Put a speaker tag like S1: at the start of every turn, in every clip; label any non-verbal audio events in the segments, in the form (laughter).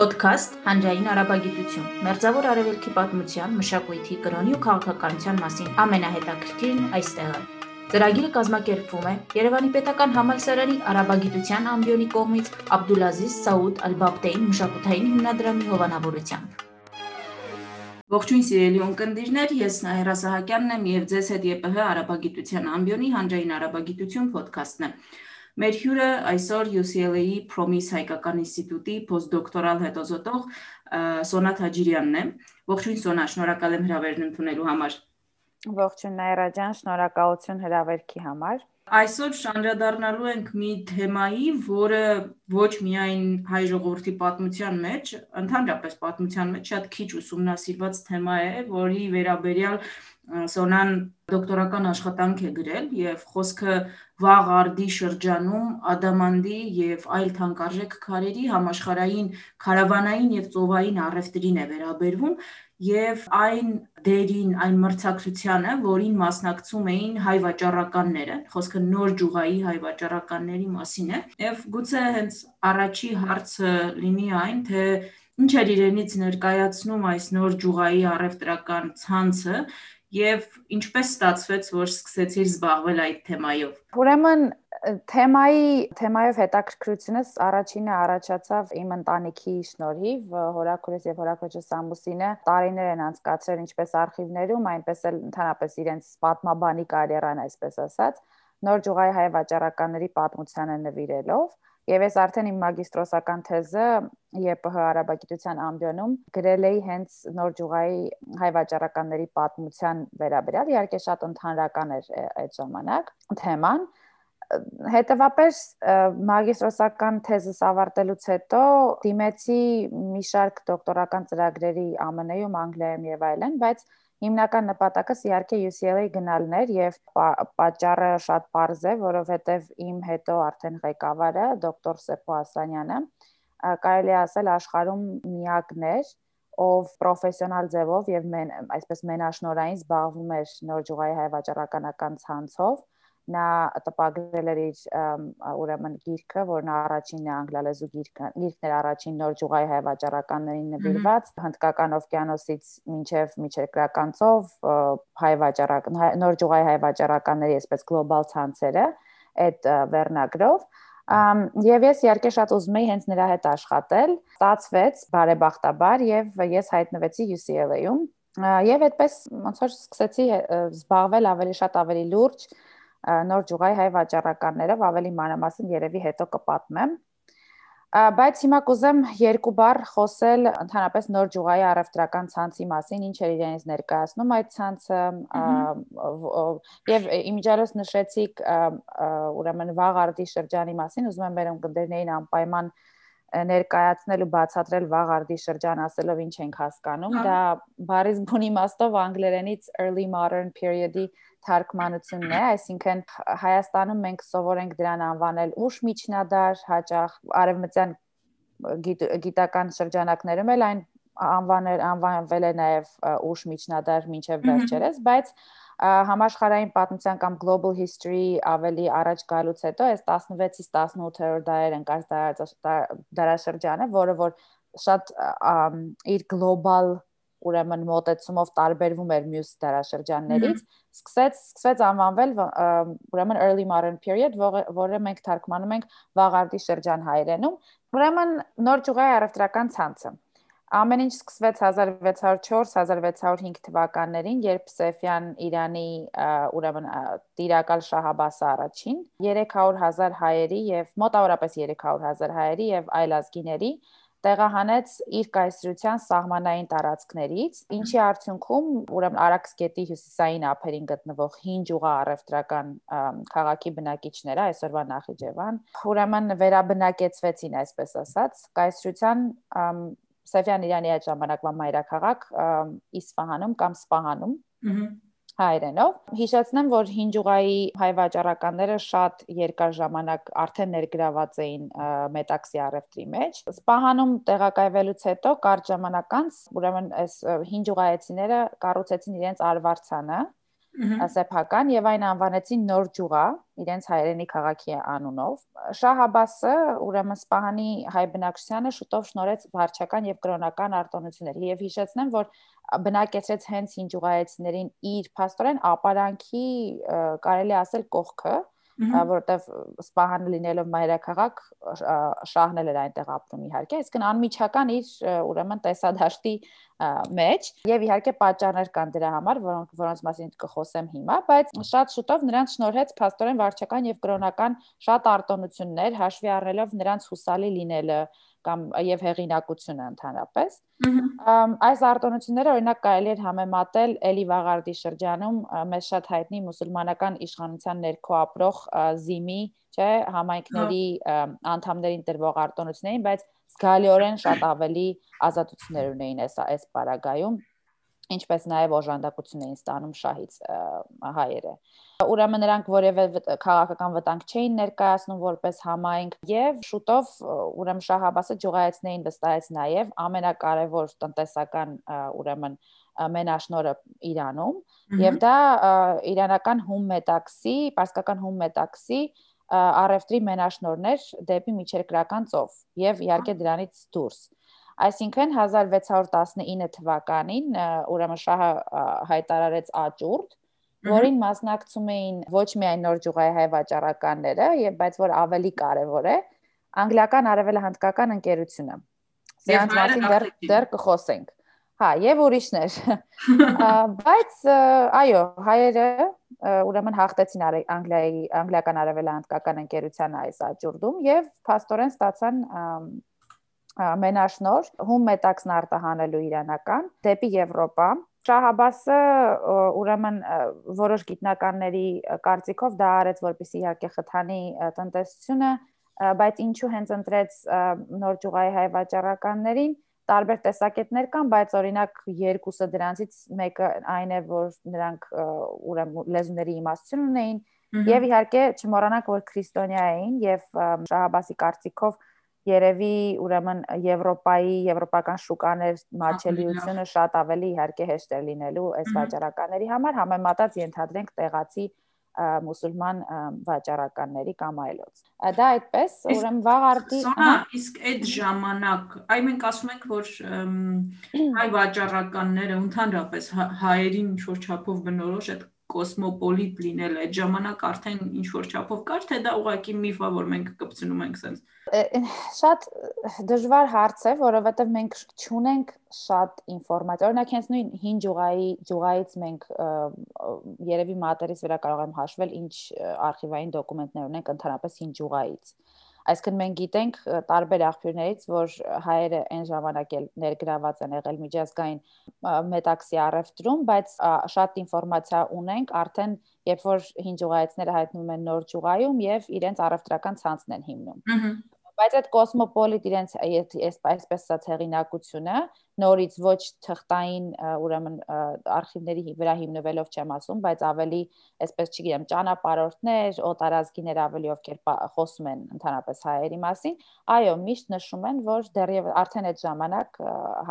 S1: Պոդքասթ Հանրային արաբագիտություն։ Մերձավոր արևելքի պատմության, մշակույթի, կրոնի ու քաղաքականության մասին ամենահետաքրքիրն այստեղ է։ Ծրագիրը կազմակերպվում է Երևանի Պետական Համալսարանի արաբագիտության ամբիոնի կողմից Աբդուլազիզ Սաուդ Ալ-Բաբտեին մշակութային հիմնադրամի հովանավորությամբ։ Ողջույն սիրելի ունկնդիրներ, ես Նահերա Սահակյանն եմ եւ ձեզ հետ ԵՊՀ արաբագիտության ամբիոնի հանրային արաբագիտություն ոդքասթն է։ Մեր հյուրը այսօր UCLA-ի Promise հայկական ինստիտուտի postdoctoral հետազոտող Սոնատ Հաջիրյանն է։ Ողջույն Սոնա, շնորհակալ եմ հրավերն ընդունելու համար։
S2: Ողջույն Նայրա ջան, շնորհակալություն հրավերքի համար։
S1: Այսօր շանդրադառնալու ենք մի թեմայի, որը ոչ միայն հայ ժողովրդի պատմության մեջ, ընդհանրապես պատմության մեջ շատ քիչ ուսումնասիրված թեմա է, որի վերաբերյալ Սոնան դոկտորական աշխատանք է գրել եւ խոսքը վաղ արդի շրջանում ադամանդի եւ այլ թանկարժեք քարերի համաշխարային քարավանային եւ ծովային առևտրին է վերաբերվում եւ այն դերին, այն մրցակցությանը, որին մասնակցում էին հայ վաճառականները, խոսքը նոր ջուղայի հայ վաճառականների մասին է, եւ գուցե հենց առաջի հարցը լինի այն, թե ինչ էր իրենից ներկայացնում այս նոր ջուղայի առևտրական ցանցը եւ ինչպես ստացվեց, որ սկսեցիր զբաղվել այդ թեմայով։
S2: Ուրեմն թեմայի թեմայով հետաքրքրությունս առաջինը առաջացավ իմ ընտանիքի շնորհիվ հորաքուրս եւ հորաքոջս ամուսինը տարիներ են անցկացրել ինչպես արխիվներում, այնպես էլ ընդհանրապես իրենց պատմաբանի կարիերան, այսպես ասած, նոր ջուղայի հայ վաճառականների պատմությանը նվիրելով Եվ ես արդեն իմ մագիստրոսական թեզը ԵՊՀ արաբագիտության ամբիոնում գրել էի հենց նոր ջուղայի հայ վաճառականների պատմության վերաբերյալ, իհարկե շատ ընդհանրական էր այդ ժամանակ թեման հետևաբար մագիստրոսական թեզս ավարտելուց հետո դիմեցի մի շարք դոկտորական ծրագրերի ԱՄՆ-ում, Անգլիայում եւ այլն, բայց Հիմնական նպատակս իհարկե UCLA գնալն էր եւ պատճառը շատ པարզ է, որովհետեւ իմ հետո արդեն ղեկավարը դոկտոր Սեփո Ասանյանը կարելի ասել աշխարհում միակն էր, ով պրոֆեսիոնալ ձևով եւ մեն, այսպես մենաշնորային զբաղվում էր նոր ջուղայի հայ վաճառականական ցանցով նա տպագրել էր իր ուրեմն գիրքը, որն առաջինն է անգլալեզու գիրքը, գիրքն էր առաջին նոր ջուղայի հայ վաճառականներին նվիրված, հնդկական օվկիանոսից մինչև միջերկրական ծով հայ վաճառական նոր ջուղայի հայ վաճառականների այսպես գլոբալ ցանցերը այդ վերնագրով Եվ ես իհարկե շատ ուզում էի հենց նրա հետ աշխատել։ Ստացվեց բարեբախտաբար եւ ես հայտնվեցի UCLA-ում եւ այդպես ոնց որ սկսեցի զբաղվել ավելի շատ ավելի լուրջ նոր ջուղայի հայ վաճառականներով ավելի մանրամասն երևի հետո կպատմեմ բայց հիմա կուզեմ երկու բառ խոսել ընդհանրապես նոր ջուղայի առևտրական ցանցի մասին, ինչ է իրենից ներկայացնում այդ ցանցը եւ իմիջիալոս նշեցիք ուրեմն վաղ արդի շրջանի մասին, ուզում եմ մեր ընկերներին անպայման ներկայացնել ու բացատրել վաղ արդի շրջան ասելով ինչ ենք հասկանում, դա բառից բուն իմաստով անգլերենից early modern period-ի թարգմանությունն է, այսինքն Հայաստանում մենք սովոր ենք դրան անվանել ուշ միջնադար, հաճախ արևմտյան գիտական շրջանակներում էլ այն անվանել անվանվել է նաև ուշ միջնադար մինչև վերջերս, բայց համաշխարհային պատմության կամ global history ավելի առաջ գալուց հետո այս 16-ից 18-րդ դարեր ընկած դարաշրջանը, որը որ շատ իր global ուրեմն մոտեցումով տարբերվում էր մյուս դարաշրջաններից, սկսեց սկսեց անվանվել ուրեմն early modern period, որը, մենք թարգմանում ենք վաղարդի շրջան հայերենում։ Ուրեմն նոր ճյուղայի առևտրական ցանցը Ամեն ինչ սկսվեց 1604-1605 թվականներին, երբ Սեֆյան Իրանի ուրեմն տիրակալ Շահաբասը առաջին 300.000 հայերի եւ մոտավորապես 300.000 հայերի եւ այլ ազգիների տեղահանեց իր կայսրության սահմանային տարածքներից, ինչի արդյունքում ուրեմն Արաքս գետի հյուսիսային ափերին գտնվող հին ջուղա առևտրական քաղաքի բնակիչները, այսօրվա Նախիջևան, ուրեմն վերաբնակեցվեցին, այսպես ասած, կայսրության Սեֆյան Իրանի այդ ժամանակվա մայրաքաղաք Իսֆահանում կամ Սպահանում։ Ահա հայերենով։ Հիշեցնեմ, որ հինջուղայի հայ վաճառականները շատ երկար ժամանակ արդեն ներգրաված էին մետաքսի առևտրի մեջ։ Սպահանում տեղակայվելուց հետո կարճ ժամանակ անց, ուրեմն այս հինջուղայեցիները կառուցեցին իրենց արվարձանը, սեփական եւ այն անվանեցին նոր ջուղա իրենց հայրենի քաղաքի անունով Շահ Աբասը ուրեմն Սպահանի հայ բնակչությանը շուտով շնորհեց վարչական եւ կրոնական արտոնություններ եւ հիշեցնեմ որ բնակեցրեց հենց հին ջուղայեցիներին իր փաստորեն ապարանքի կարելի ասել կողքը որովհետև Սպահանը լինելով մայրաքաղաք շահն էլ էր այնտեղ ապրում իհարկե, իսկ անմիջական իր ուրեմն տեսադաշտի մեջ եւ իհարկե պատճառներ կան դրա համար, որոնք որոնց մասին կխոսեմ հիմա, բայց շատ շուտով նրանց շնորհեց փաստորեն վարչական եւ կրոնական շատ արտոնություններ, հաշվի առնելով նրանց հուսալի լինելը, կամ եւ հեղինակությունը ընդհանրապես։ Այս արտոնությունները օրինակ կարելի է համեմատել Էլի Վաղարդի շրջանում մեծ շատ հայտնի մուսուլմանական իշխանության ներքո ապրող Զիմի, չէ, համայնքների անդամներին տրվող արտոնություններին, բայց զգալիորեն շատ ավելի ազատություններ ունեին այս այս պարագայում ինչպես նաև օժանդակություն էին ստանում շահից հայերը։ Ուրեմն նրանք որևէ քաղաքական վտանգ չէին ներկայացնում որպես համայնք եւ շուտով ուրեմն Շահ Աբասը ջուղայեցնեին վստահեց նաև ամենակարևոր տնտեսական ուրեմն մենաշնորը Իրանում եւ դա իրանական հում մետաքսի, պարսկական հում մետաքսի առևտրի մենաշնորներ դեպի միջերկրական ծով եւ իհարկե դրանից դուրս Այսինքն 1619 թվականին ուրեմն շահը հայտարարեց աճուրդ, որին մասնակցում էին ոչ միայն նոր ջուղայի հայ վաճառականները, եւ բայց որ ավելի կարեւոր է, անգլիական արևելահնդկական ընկերությունը։ Սրանց մասին դեռ դեռ կխոսենք։ Հա, եւ ուրիշներ։ Բայց այո, հայերը ուրեմն հաղթեցին Անգլիայի անգլիական արևելահնդկական ընկերության այս աճուրդում եւ փաստորեն ստացան մենաշնոր հում մետաքսն արտահանելու իրանական դեպի Եվրոպա Շահաբասը ուրեմն որոշ գիտնականների կարծիքով դա արեց որպեսզի իհարկե խթանի տնտեսությունը բայց ինչու հենց ընտրեց նոր ճյուղայի հայ վաճառականներին տարբեր տեսակետներ կան, բայց օրինակ երկուսը դրանցից մեկը այն է, որ նրանք ուրեմն լեզուների իմաստություն ունեին եւ իհարկե չմոռանանք, որ քրիստոնյա էին եւ Շահաբասի կարծիքով երևի ուրեմն Եվրոպայի եվրոպական շուկաներ մատչելիությունը շատ ավելի իհարկե հեշտ է լինելու այս վաճառականների համար համեմատած ենթադրենք տեղացի մուսուլման վաճառականների կամ այլոց։ Դա այդպես, ուրեմն վաղ արտի
S1: Սոնա, իսկ այդ ժամանակ, այ մենք ասում ենք, որ հայ վաճառականները ընդհանրապես հայերին ինչ որ չափով բնորոշ այդ կոսմոպոլիտ լինել այդ ժամանակ արդեն ինչ որ չափով կար թե դա ուղղակի միֆ է որ մենք կպցնում ենք sense
S2: շատ դժվար հարց է, որովհետև մենք չունենք շատ ինֆորմացիա։ Օրինակ, հենց նույն հին ջուղայի ջուղայից մենք երևի մատերից վրա կարող եմ հաշվել ինչ արխիվային դոկումենտներ ունենք ընդհանրապես հին ջուղայից։ Այսինքն մենք գիտենք տարբեր աղբյուրներից, որ հայերը այն ժամանակ էլ ներգրաված են եղել միջազգային մետաքսի առևտրում, բայց շատ ինֆորմացիա ունենք արդեն երբ որ հին ջուղայեցները հայտնվում են նոր ջուղայում եւ իրենց առևտրական ցանցն են հիմնում բայց այդ կոսմոպոլիտ իրենց այսպես ասած հեղինակությունը նորից ոչ թղթային ուրեմն արխիվների վրա հիմնվելով չեմ ասում, բայց ավելի այսպես չգիտեմ, ճանապարհորդներ, օտարազգիներ ավելի ովքեր խոսում են ընդհանրապես հայերի մասին, այո, միշտ նշում են, որ դեռևս արդեն այդ ժամանակ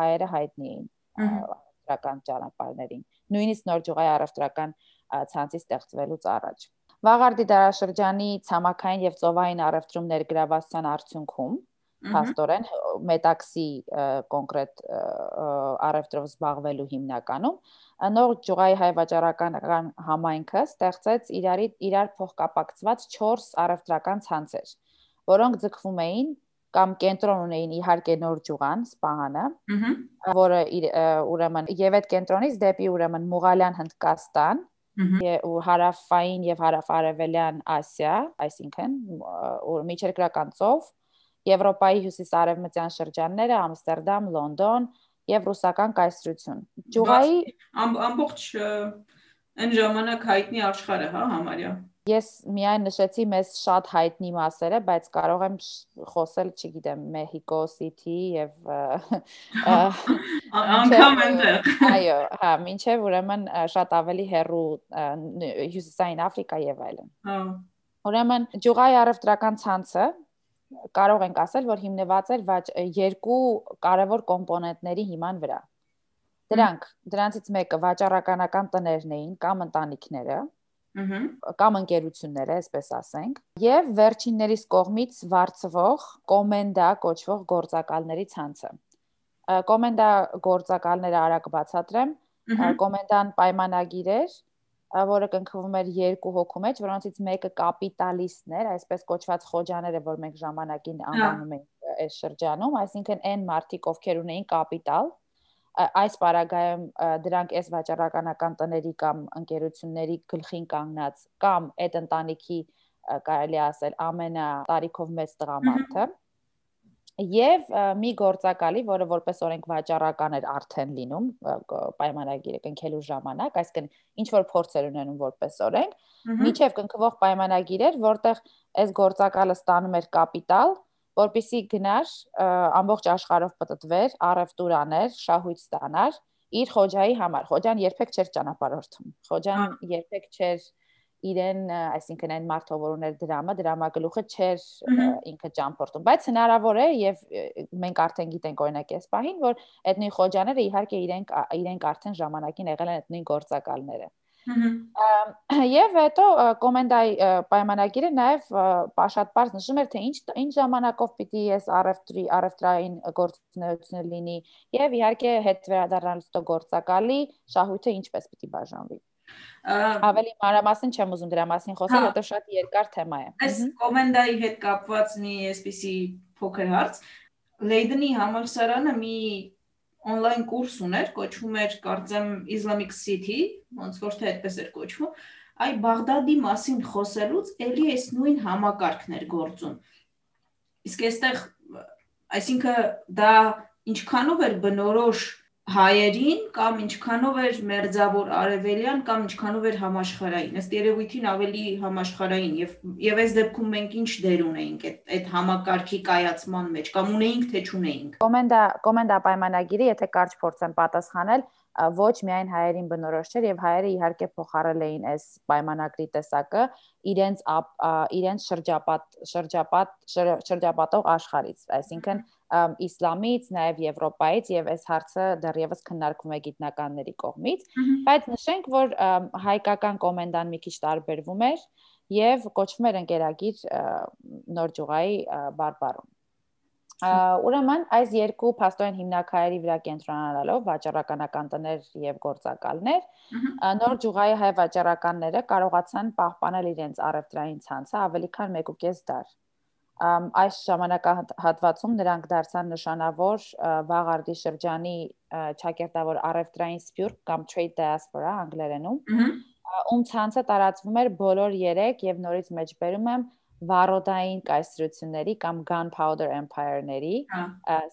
S2: հայերը հայտնի էին առևտրական ճանապարհներին։ Նույնիսկ նոր ջուղայի առևտրական ցանցի ստեղծվելուց առաջ։ Վաղարդի դարաշրջանի ցամաքային եւ ծովային առևտրում ներգրավվածության արդյունքում փաստորեն մետաքսի կոնկրետ առևտրով զբաղվելու հիմնականում նոր ջուղայի հայ վաճառական համայնքը ստեղծեց իրարի իրար փոխկապակցված 4 առևտրական ցանցեր, որոնք ձգվում էին կամ կենտրոն ունեին իհարկե նոր ջուղան, Սպահանը, որը ուրեմն եւ այդ կենտրոնից դեպի ուրեմն Մուղալյան Հնդկաստան, ու հարավային եւ հարավարևելյան Ասիա, այսինքն միջերկրական ծով, Եվրոպայի հյուսիսարևմտյան շրջանները, Ամստերդամ, Լոնդոն եւ ռուսական կայսրություն։
S1: Ջուղայի ամբողջ այն ժամանակ հայտնի աշխարհը, հա, համարյա։
S2: Ես միայն նշեցի մեզ շատ հայտնի մասերը, բայց կարող եմ խոսել, չգիտեմ, Մեհիկո City եւ
S1: անգամ այնտեղ։
S2: Այո, հա, ինչեւ ուրեմն շատ ավելի հեռու Հյուսիսային Աֆրիկա եւ այլն։ Հա։ Ուրեմն ջուղայի առևտրական ցանցը կարող ենք ասել, որ հիմնված էր երկու կարևոր կոմպոնենտների հիման վրա։ Դրանք դրանցից մեկը վաճառականական տներն էին կամ ընտանիքները, կամ ընկերությունները, այսպես ասենք, եւ վերջիններիս կողմից վարձվող կոմենդա կոչվող գործակալների ցանցը։ Կոմենդա գործակալները արագ բացատրեմ, կոմենդան պայմանագիր էր, որը կնքվում էր երկու հոգու մեջ, որոնցից մեկը կապիտալիստներ, այսպես կոչված խոջաները, որ մենք ժամանակին անվանում ենք այս շրջանում, այսինքն այն մարդիկ, ովքեր ունեին կապիտալ, այս պարագայում դրանք այս վաճառականական տների կամ ընկերությունների գլխին կանգնած կամ այդ ընտանիքի կարելի ասել ամենա տարիքով մեծ տղամարդը եւ մի գործակալի, որը որպես օրենք վաճառական էր արդեն լինում պայմանագիրը կնքելու ժամանակ, այսինքն ինչ որ փորձեր ունենում որպես օրենք, միջև կնքվող պայմանագիր էր, որտեղ այս գործակալը ստանում էր կապիտալ, որպիսի գնար ամբողջ աշխարհով պատտվեր, առևտուր աներ, շահույթ ստանար իր խոջայի համար։ Խոջան երբեք չէր ճանապարհորդում։ Խոջան երբեք չէր իրեն, այսինքն այն մարդը, որ ուներ դրամը, դրամագլուխը չէր ինքը ճամփորդում, բայց հնարավոր է եւ մենք արդեն գիտենք օրինակ այս պահին, որ այդ նույն խոջաները իհարկե իրենք իրենք արդեն ժամանակին եղել են այդ նույն գործակալները։ Եվ հետո կոմենդայի պայմանագիրը նաև շատ բարձ նշում էր թե ինչ ինչ ժամանակով պիտի ես առևտրի առևտրային գործունեությունը լինի եւ իհարկե հետ վերադառնալուց գործակալի շահույթը ինչպես պիտի բաժանվի ավելի մանրամասն չեմ ուզում դրա մասին խոսել, որտեղ շատ երկար թեմա է։
S1: Այս կոմենդայի հետ կապված մի այսպիսի փոքր հարց։ Լեյդենի համալսարանը մի on-line կուրս ուներ, կոչվում էր կարծեմ Islamic City, ոնց որ թե այդպես էր կոչվում, այ Բաղդադի մասին խոսելուց ելի էս նույն համակարգն էր գործում։ Իսկ այստեղ այսինքն դա ինչքանով էր բնորոշ հայերին կամ ինչքանով էր մերձավոր արևելյան կամ ինչքանով էր համաշխարային ըստ երևույթին ավելի համաշխարային եւ եւ այս դեպքում մենք ինչ դեր ունեինք այդ այդ համակարգի կայացման մեջ կամ ունեինք թե չունեինք
S2: կոմենդա կոմենդա պայմանագիրը եթե կարճ փորձեմ պատասխանել ոչ միայն հայերին բնորոշ չէր եւ հայերը իհարկե փոխարել էին այս պայմանագրի տեսակը իրենց իրենց շրջապատ շրջապատ շրջապատող աշխարից այսինքն իսլամից, նաև Եվրոպայից եւ այս հարցը դեռևս քննարկվում է գիտնականների կողմից, բայց նշենք, որ հայկական կոմենդան մի քիչ տարբերվում էր եւ կոչվում էր ընկերագիր նոր ջուղայի բարբարում։ Ուրեմն այս երկու փաստորեն հիմնակայերի վրա կենտրոնանալով վաճառականական տներ եւ գործակալներ նոր ջուղայի հայ վաճառականները կարողացան պահպանել իրենց առևտրային ցանցը ավելի քան 1.5 դար այս ժամանակահատվածում նրանք դարձան նշանավոր վաղարդի շրջանի ճակերտավոր առևտրային սփյուռք կամ trade diaspora անգլերենում ում ցանցը տարածվում էր բոլոր 3 եւ նորից մեջբերում եմ վառոդային կայսրությունների կամ gunpowder empire-ների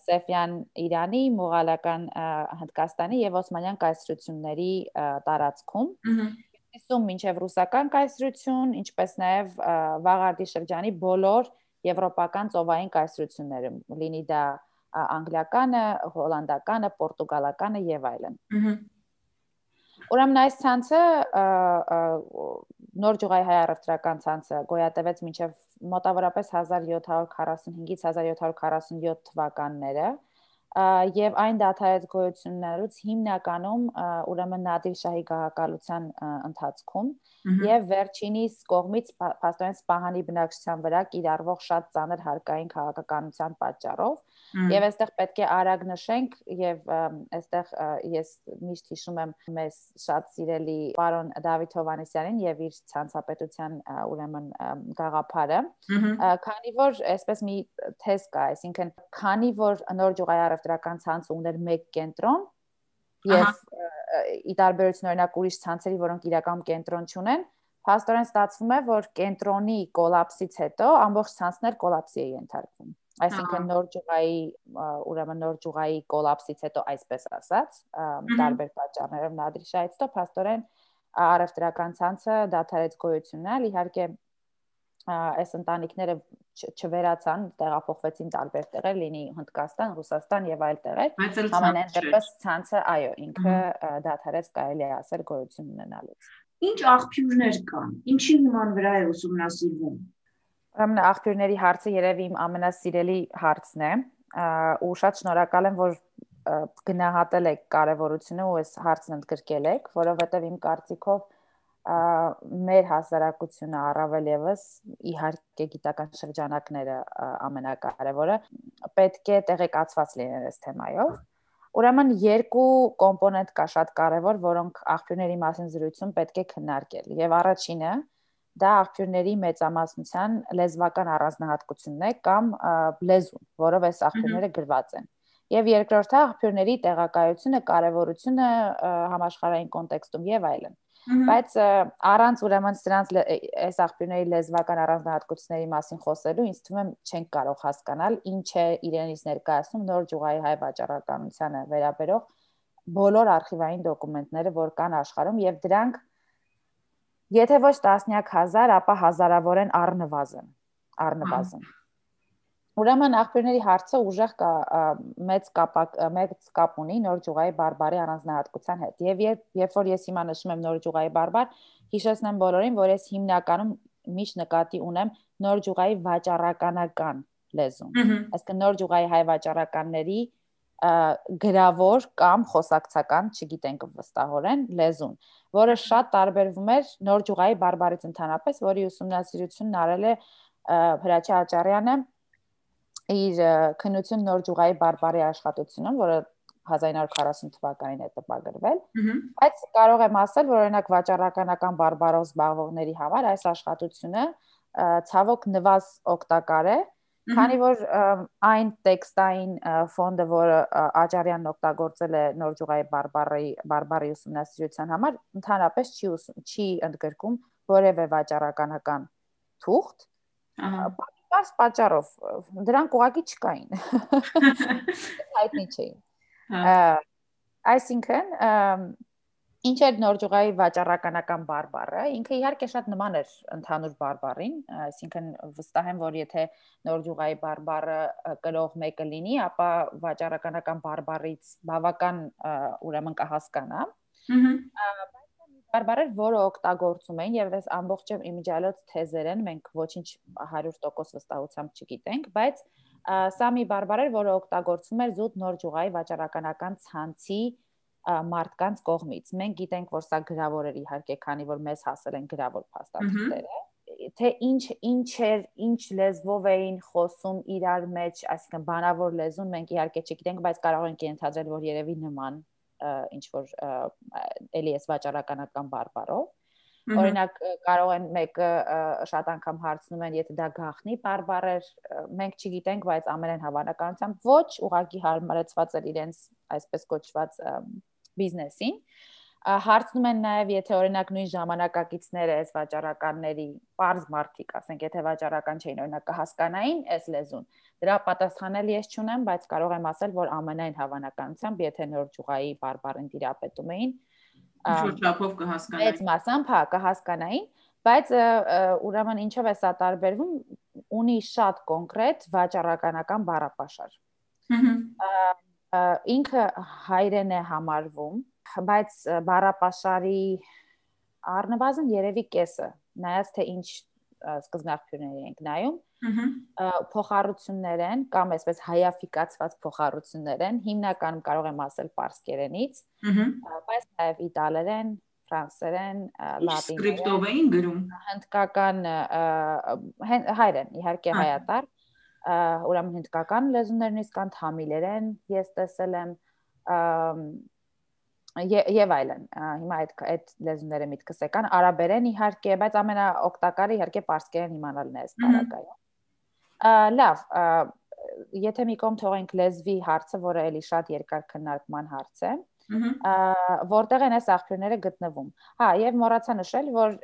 S2: Սեֆյան Իրանի, Մուղալական Հնդկաստանի եւ Օսմանյան կայսրությունների տարածքում իսում մինչև ռուսական կայսրություն, ինչպես նաև վաղարդի շրջանի բոլոր եվրոպական ծովային կայսրությունները, լինի դա անգլիականը, հոլանդականը, պորտուգալականը եւ այլն։ Ուրեմն այս ցանցը նոր ջուղայի հայ առևտրական ցանցը գոյատևեց մինչև մոտավորապես 1745-ից 1747 թվականները եւ այն դաթարեց գոյություններից հիմնականում ուրեմն Նադիր շահի գահակալության ընթացքում եւ վերջինիս կողմից փաստորեն Սպահանի բնակչության վրա կիրառվող շատ ծանր հարկային քաղաքականության պատճառով եւ այստեղ պետք է արագ նշենք եւ այստեղ ես միշտ հիշում եմ մեզ շատ սիրելի պարոն Դավիթ Հովանեսյանին եւ իր ցանցապետության ուրեմն գաղափարը քանի որ այսպես մի թեզ կա այսինքն քանի որ նոր ջուղայ առևտրական ցանցը ուներ մեկ կենտրոն եւ ի տարբերություն օրինակ ուրիշ ցանցերի, որոնք իրական կենտրոն չունեն, փաստորեն ստացվում է, որ կենտրոնի կոլապսից հետո ամբողջ ցանցն էլ կոլապսի է ենթարկվում։ Այսինքն նոր ջուղայի ուրեմն նոր ջուղայի կոլապսից հետո այսպես ասած, տարբեր պատճառներով նադրիշայից հետո փաստորեն առևտրական ցանցը դադարեց գոյությունալ, իհարկե այս ընտանիքները չվերացան, տեղափոխվեցին տարբեր տեղեր, լինի Հնդկաստան, Ռուսաստան եւ այլ տեղեր։ Համենայն դեպս ցանցը, այո, ինքը դադարեց կարելի է ասել գոյություն ունենալուց։
S1: Ինչ աղբյուրներ կան։ Ինչի նման վրա է ուսումնասիրվում։
S2: Ուրեմն աղբյուրների հարցը երևի իմ ամենասիրելի հարցն է ու շատ շնորհակալ եմ որ գնահատել եք կարևորությունը ու այս հարցն ընդգրկել եք, որովհետև իմ կարծիքով մեր հասարակությունը առավել եւս իհարկե գիտական շրջանակները ամենակարևորը պետք է տեղեկացված լինեն այս թեմայով Ուրեմն երկու կոմպոնենտ կա շատ կարևոր, որոնք աղբյուրների մասին զրույցում պետք է քննարկել։ Եվ առաջինը դա աղբյուրների մեծամասնության լեզվական առանձնահատկությունն է կամ լեզուն, որով այս աղբյուրները գրված են։ Եվ երկրորդը աղբյուրների տեղակայությունը, կարևորությունը համաշխարհային կոնտեքստում եւ այլն բայց առանց ուրեմն սրանց այս աղբյուրների լեզվական առանձնահատկությունների մասին խոսելու ինձ թվում է չենք կարող հասկանալ ինչ է իրենից ներկայացնում նոր ջուղայի հայ վաճառականությանը վերաբերող բոլոր արխիվային դոկումենտները, որ կան աշխարհում եւ դրանք եթե ոչ տասնյակ հազար, ապա հազարավոր են առնվազն առնվազն Ուրեմն աղբյուրների հարցը ուժեղ կա մեծ կապակ մեծ կապ ունի նոր ջուղայի բարբարի առանձնահատկության հետ։ Եվ երբ որ ես հիմա նշում եմ նոր ջուղայի բարբար, հիշեցնեմ բոլորին, որ ես հիմնականում միշտ նկատի ունեմ նոր ջուղայի վաճառականական լեզուն։ Այսինքն նոր ջուղայի հայ վաճառականների գրավոր կամ խոսակցական, չգիտենք վստահորեն, լեզուն, որը շատ տարբերվում էր նոր ջուղայի բարբարից ընդհանրապես, որի ուսումնասիրությունն արել է Հրաչյա Աճարյանը իր քննություն նոր ջուղայի բարբարի աշխատությունում, որը 1940 թվականին է տպագրվել, բայց կարող եմ ասել, որ օրինակ վաճառականական բարբարով զբաղվողների համար այս աշխատությունը ցավոք նվազ օգտակար է, քանի որ այն տեքստային ֆոնդը, որը Աջարյանն օգտագործել է նոր ջուղայի բարբարի բարբարի ուսումնասիրության համար, ընդհանրապես չի չի ընդգրկում որևէ վաճառականական թուղթ, Պարզ պատճառով դրանք ուղակի չկային։ (laughs) Հայտնի չէին։ Այսինքն ինչ էր նոր ջուղայի վաճառականական բարբառը ինքը իհարկե շատ նման էր ընդհանուր բարբառին այսինքն վստահ եմ որ եթե նոր ջուղայի բարբառը կրող մեկը լինի ապա վաճառականական բարբառից բավական ուրեմն կհասկանա բարբառեր, որը օգտագործում են եւ այս ամբողջը իմիջիալոց թեզեր են, մենք ոչինչ 100% վստահությամբ չգիտենք, բայց սա մի բարբառ էր, որը օգտագործում էր զուտ նոր ջուղայի վաճառականական ցանցի մարդկանց կողմից։ Մենք գիտենք, որ սա գրավոր էր իհարկե, քանի որ մեզ հասել են գրավոր փաստաթղթերը թե ինչ ինչ էր, ինչ լեզվով էին խոսում իրար մեջ, այսինքն բանավոր լեզուն մենք իհարկե չգիտենք, բայց կարող ենք ենթադրել, որ երևի նման ինչ որ էլի էս վաճառականական բարբարով Օրինակ կարող են մեկը շատ անգամ հարցնում են, եթե դա գախնի բարբար էր, մենք չգիտենք, բայց ամենայն հավանականությամբ ոչ, ուղղակի հարմարեցված էր իրենց այսպես կոչված բիզնեսին հարցնում են նաև եթե օրինակ նույն ժամանակակիցները այս վաճառականների པարզ մարդիկ, ասենք եթե վաճառական չէին օրինակ կհասկանային այս լեզուն։ Դրա պատասխանել ես չունեմ, բայց կարող եմ ասել, որ ամենայն հավանականությամբ եթե նոր ջուղայի բարբարին դիրապետում էին,
S1: շրջափով կհասկանային։
S2: Այդ մասամբ հա կհասկանային, բայց ուրեմն ինչով է սա տարբերվում, ունի շատ կոնկրետ վաճառականական բառապաշար։ Ահա ինքը հայրեն է համարվում բայց բառապաշարի առնվազն երևի կեսը նայած թե ինչ սկզբնաղբյուրների ենք նայում փոխառություններ են կամ այսպես հայաֆիկացված փոխառություններ են հիմնականում կարող եմ ասել պարսկերենից բայց նաև իտալերեն ֆրանսերեն
S1: լատիներեն սկրիպտով էին գրում
S2: հնդկական հայրեն իհարկե հայատար ուրեմն հնդկական լեզուներն իսկ կան թամիլերեն ես տեսել եմ եւ այլն։ Հիմա այդ այդ լեզուները միտքս եկան, արաբերեն իհարկե, բայց ամենաօգտակարը իհարկե պարսկերեն իմանալն է այս բարակայում։ Լավ, եթե մի կողմ թողենք լեզվի հարցը, որը էլի շատ երկար քննարկման հարց է, որտեղ են այս աղբյուրները գտնվում։ Հա, եւ մոռացա նշել, որ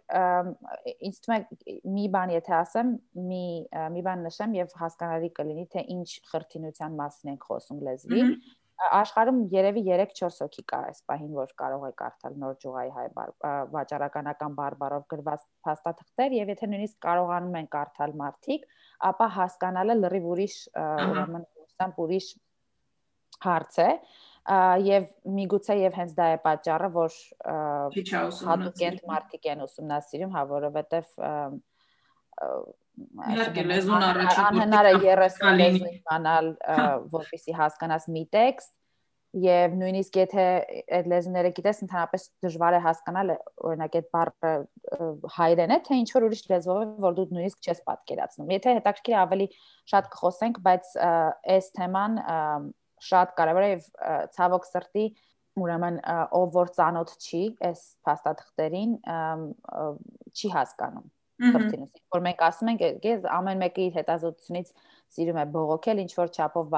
S2: ինձ թվում է մի բան եթե ասեմ, մի մի բան նշեմ եւ հասկանալի կլինի թե ինչ խրթինության մասին ենք խոսում լեզվի աշխարհում երևի 3-4 հոգի կա այս պահին, որ կարող է կարդալ նոր ջուղայի հայ վաճառականական բարբարով գրված փաստաթղթեր եւ եթե նույնիսկ կարողանում են կարդալ մարդիկ, ապա հասկանալը լրիվ ուրիշ ուրեմն ուրիշ հարց է եւ միգուցե եւ հենց դա է պատճառը, որ հատուկ են մարդիկ են ուսումնասիրում, հա, որովհետեւ
S1: Իհարկե լեզուն առաջի
S2: անհնար է 30 լեզու իմանալ, որպեսզի հասկանաս մի տեքստ եւ նույնիսկ եթե այդ լեզուները գիտես, ընդհանրապես դժվար է հասկանալ, օրինակ այդ բառը հայերեն է, թե ինչ որ ուրիշ լեզվով է, որ դու նույնիսկ չես պատկերացնում։ Եթե հետաքրքիր ավելի շատ կխոսենք, բայց այս թեման շատ կարևոր է եւ ցավոք սրտի ուրեմն ով որ ծանոթ չի այս փաստաթղթերին չի հասկանում խնդիրը որ մենք ասում ենք ես ամեն մեկի հետազոտությունից սիրում է բողոքել ինչ որ չափով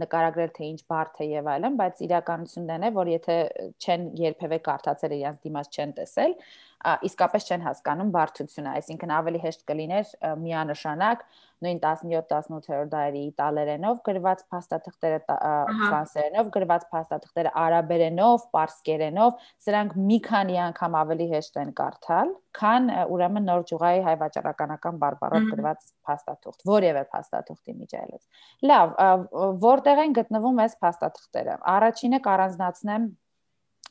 S2: նկարագրել թե ինչ բարդ է եւ այլն, բայց իրականությունն է, որ եթե չեն երբևէ կարդացել իրենց դիմաց չեն տեսել, իսկապես չեն հասկանում բարդությունը, այսինքն ավելի հեշտ կլիներ միանշանակ նույն 17-18-րդ դարերի իտալերենով գրված փաստաթղթերը ֆրանսերենով գրված փաստաթղթերը արաբերենով, պարսկերենով, սրանք մի քանի անգամ ավելի հեշտ են կարդալ, քան ուրեմն նոր ճյուղայի հայ վաճառականական բարբառով գրված փաստաթուղթ, որևէ փաստաթուղթի միջայլոց։ Լավ, որտեղ են գտնվում այս փաստաթղթերը։ Առաջինը կառանձնացնեմ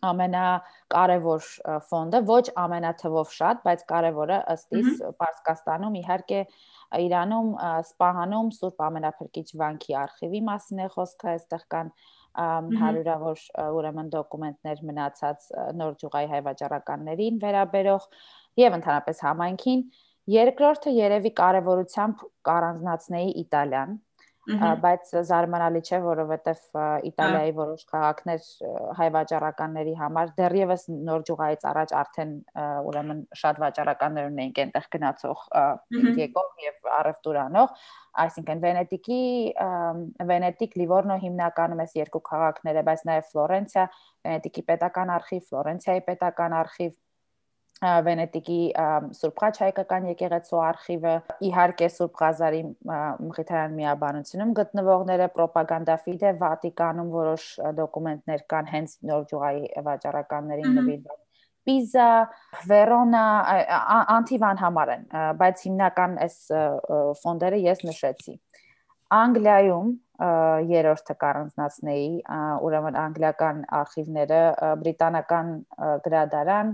S2: ամենակարևոր ֆոնդը, ոչ ամենաթվով շատ, բայց կարևորը ըստ իս Պարսկաստանում իհարկե Իրանում Սպահանում Սուրբ Ամենափրկիչ վանքի արխիվի մասին է խոսքը, այստեղ կան հարյուրավոր ուրեմն դոկումենտներ մնացած նոր ջուղայի հայ վաճառականներին վերաբերող եւ ընդհանրապես համայնքին երկրորդը երևի կարևորությամբ կառանձնացնեի Իտալիան բայց զարմանալի չէ, որովհետև Իտալիայի որոշ քաղաքներ հայ վաճառականների համար դեռևս նոր ջուղայից առաջ արդեն ուրեմն շատ վաճառականներ ունեին այնտեղ գնացող եկող եւ առևտուրանող, այսինքն Վենետիկի Վենետիկ, Լիվորնո հիմնականում էս երկու քաղաքները, բայց նաև Ֆլորենցիա, Վենետիկի պետական արխիվ, Ֆլորենցիայի պետական արխիվ Վենետիկի Սուրբ Խաչ հայկական եկեղեցու արխիվը, իհարկե Սուրբ Ղազարի մխիթարյան միաբանությունում գտնվողները, Propaganda Fide Վատիկանում որոշ դոկումենտներ կան հենց նոր ջուղայի վաճառականներին նվիրված Պիզա, Վերոնա, Անտիվան համար են, բայց հիմնական այս ֆոնդերը ես նշեցի։ Անգլիայում երրորդը կառանձնացնեի, ուրեմն անգլիական արխիվները, բրիտանական գրադարան,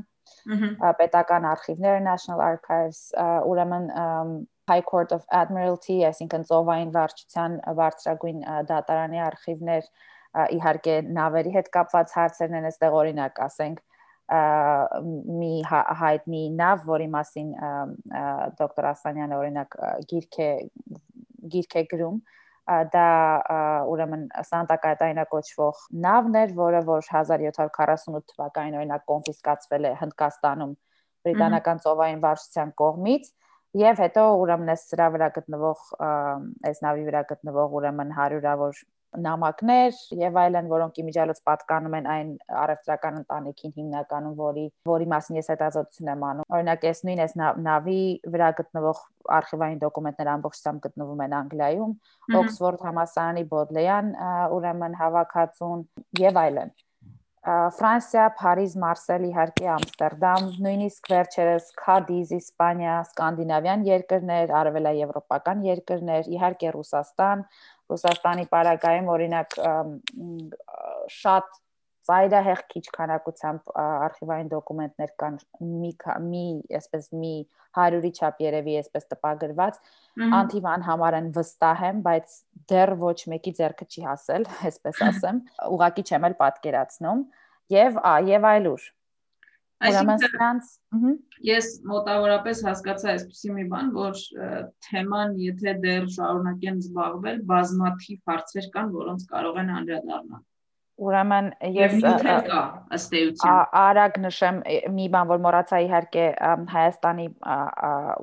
S2: պետական արխիվները National Archives, ուրեմն High Court of Admiralty, այսինքն ծովային վարչության բարձրագույն դատարանի արխիվներ, իհարկե նավերի հետ կապված հարցերն են, այստեղ օրինակ ասենք մի հայտնի նավ, որի մասին դոկտոր Ասանյանը օրինակ գիրք է գիրք է գրում, դա ուրեմն Սանտա Կատայինա կոչվող նավն էր, որը որ 1748 թվականին օրինակ կոնֆիսկացվել է Հնդկաստանում բրիտանական ծովային վարչության կողմից եւ հետո ուրեմն այս սրա վրա գտնվող այս նավի վրա գտնվող ուրեմն հարյուրավոր նամակներ եւ այլն, որոնք իմիջիալոց պատկանում են այն առևտրական ընտանիքին հիմնականում, որի որի մասին ես հետազոտություն եմ անում։ Օրինակ, այս նույն այս նավի վրա գտնվող արխիվային դոկումենտները ամբողջությամբ գտնվում են Անգլիայում, Օքսֆորդ համալսարանի Բոդլեյան ուրեմն հավաքածուն եւ այլն։ Ֆրանսիա, Փարիզ, Մարսել, իհարկե Ամստերդամ, նույնիսկ վերջերս Քադիզ, Իսպանիա, Սկանդինավյան երկրներ, արևելաեվրոպական երկրներ, իհարկե Ռուսաստան, Ռուսաստանի պարագայում օրինակ շատ ծայրահեղ քիչ քանակությամբ արխիվային դոկումենտներ կան մի մի այսպես մի 100-ի չափ երևի այսպես տպագրված անթիվան համար են վստահ եմ բայց դեռ ոչ մեկի ձեռքը չի հասել (laughs) այսպես (laughs) ասեմ ուղակի չեմ էլ պատկերացնում եւ եւ այլուր
S1: Այսինքն ես մոտավորապես հասկացա այսպեսի մի բան, որ թեման, եթե դեռ շարունակեն զբաղվել, բազմաթիվ հարցեր կան, որոնց կարող են անդրադառնալ։
S2: Ուրեմն ես
S1: ըստ էության
S2: արագ նշեմ մի բան, որ մոռացա իհարկե Հայաստանի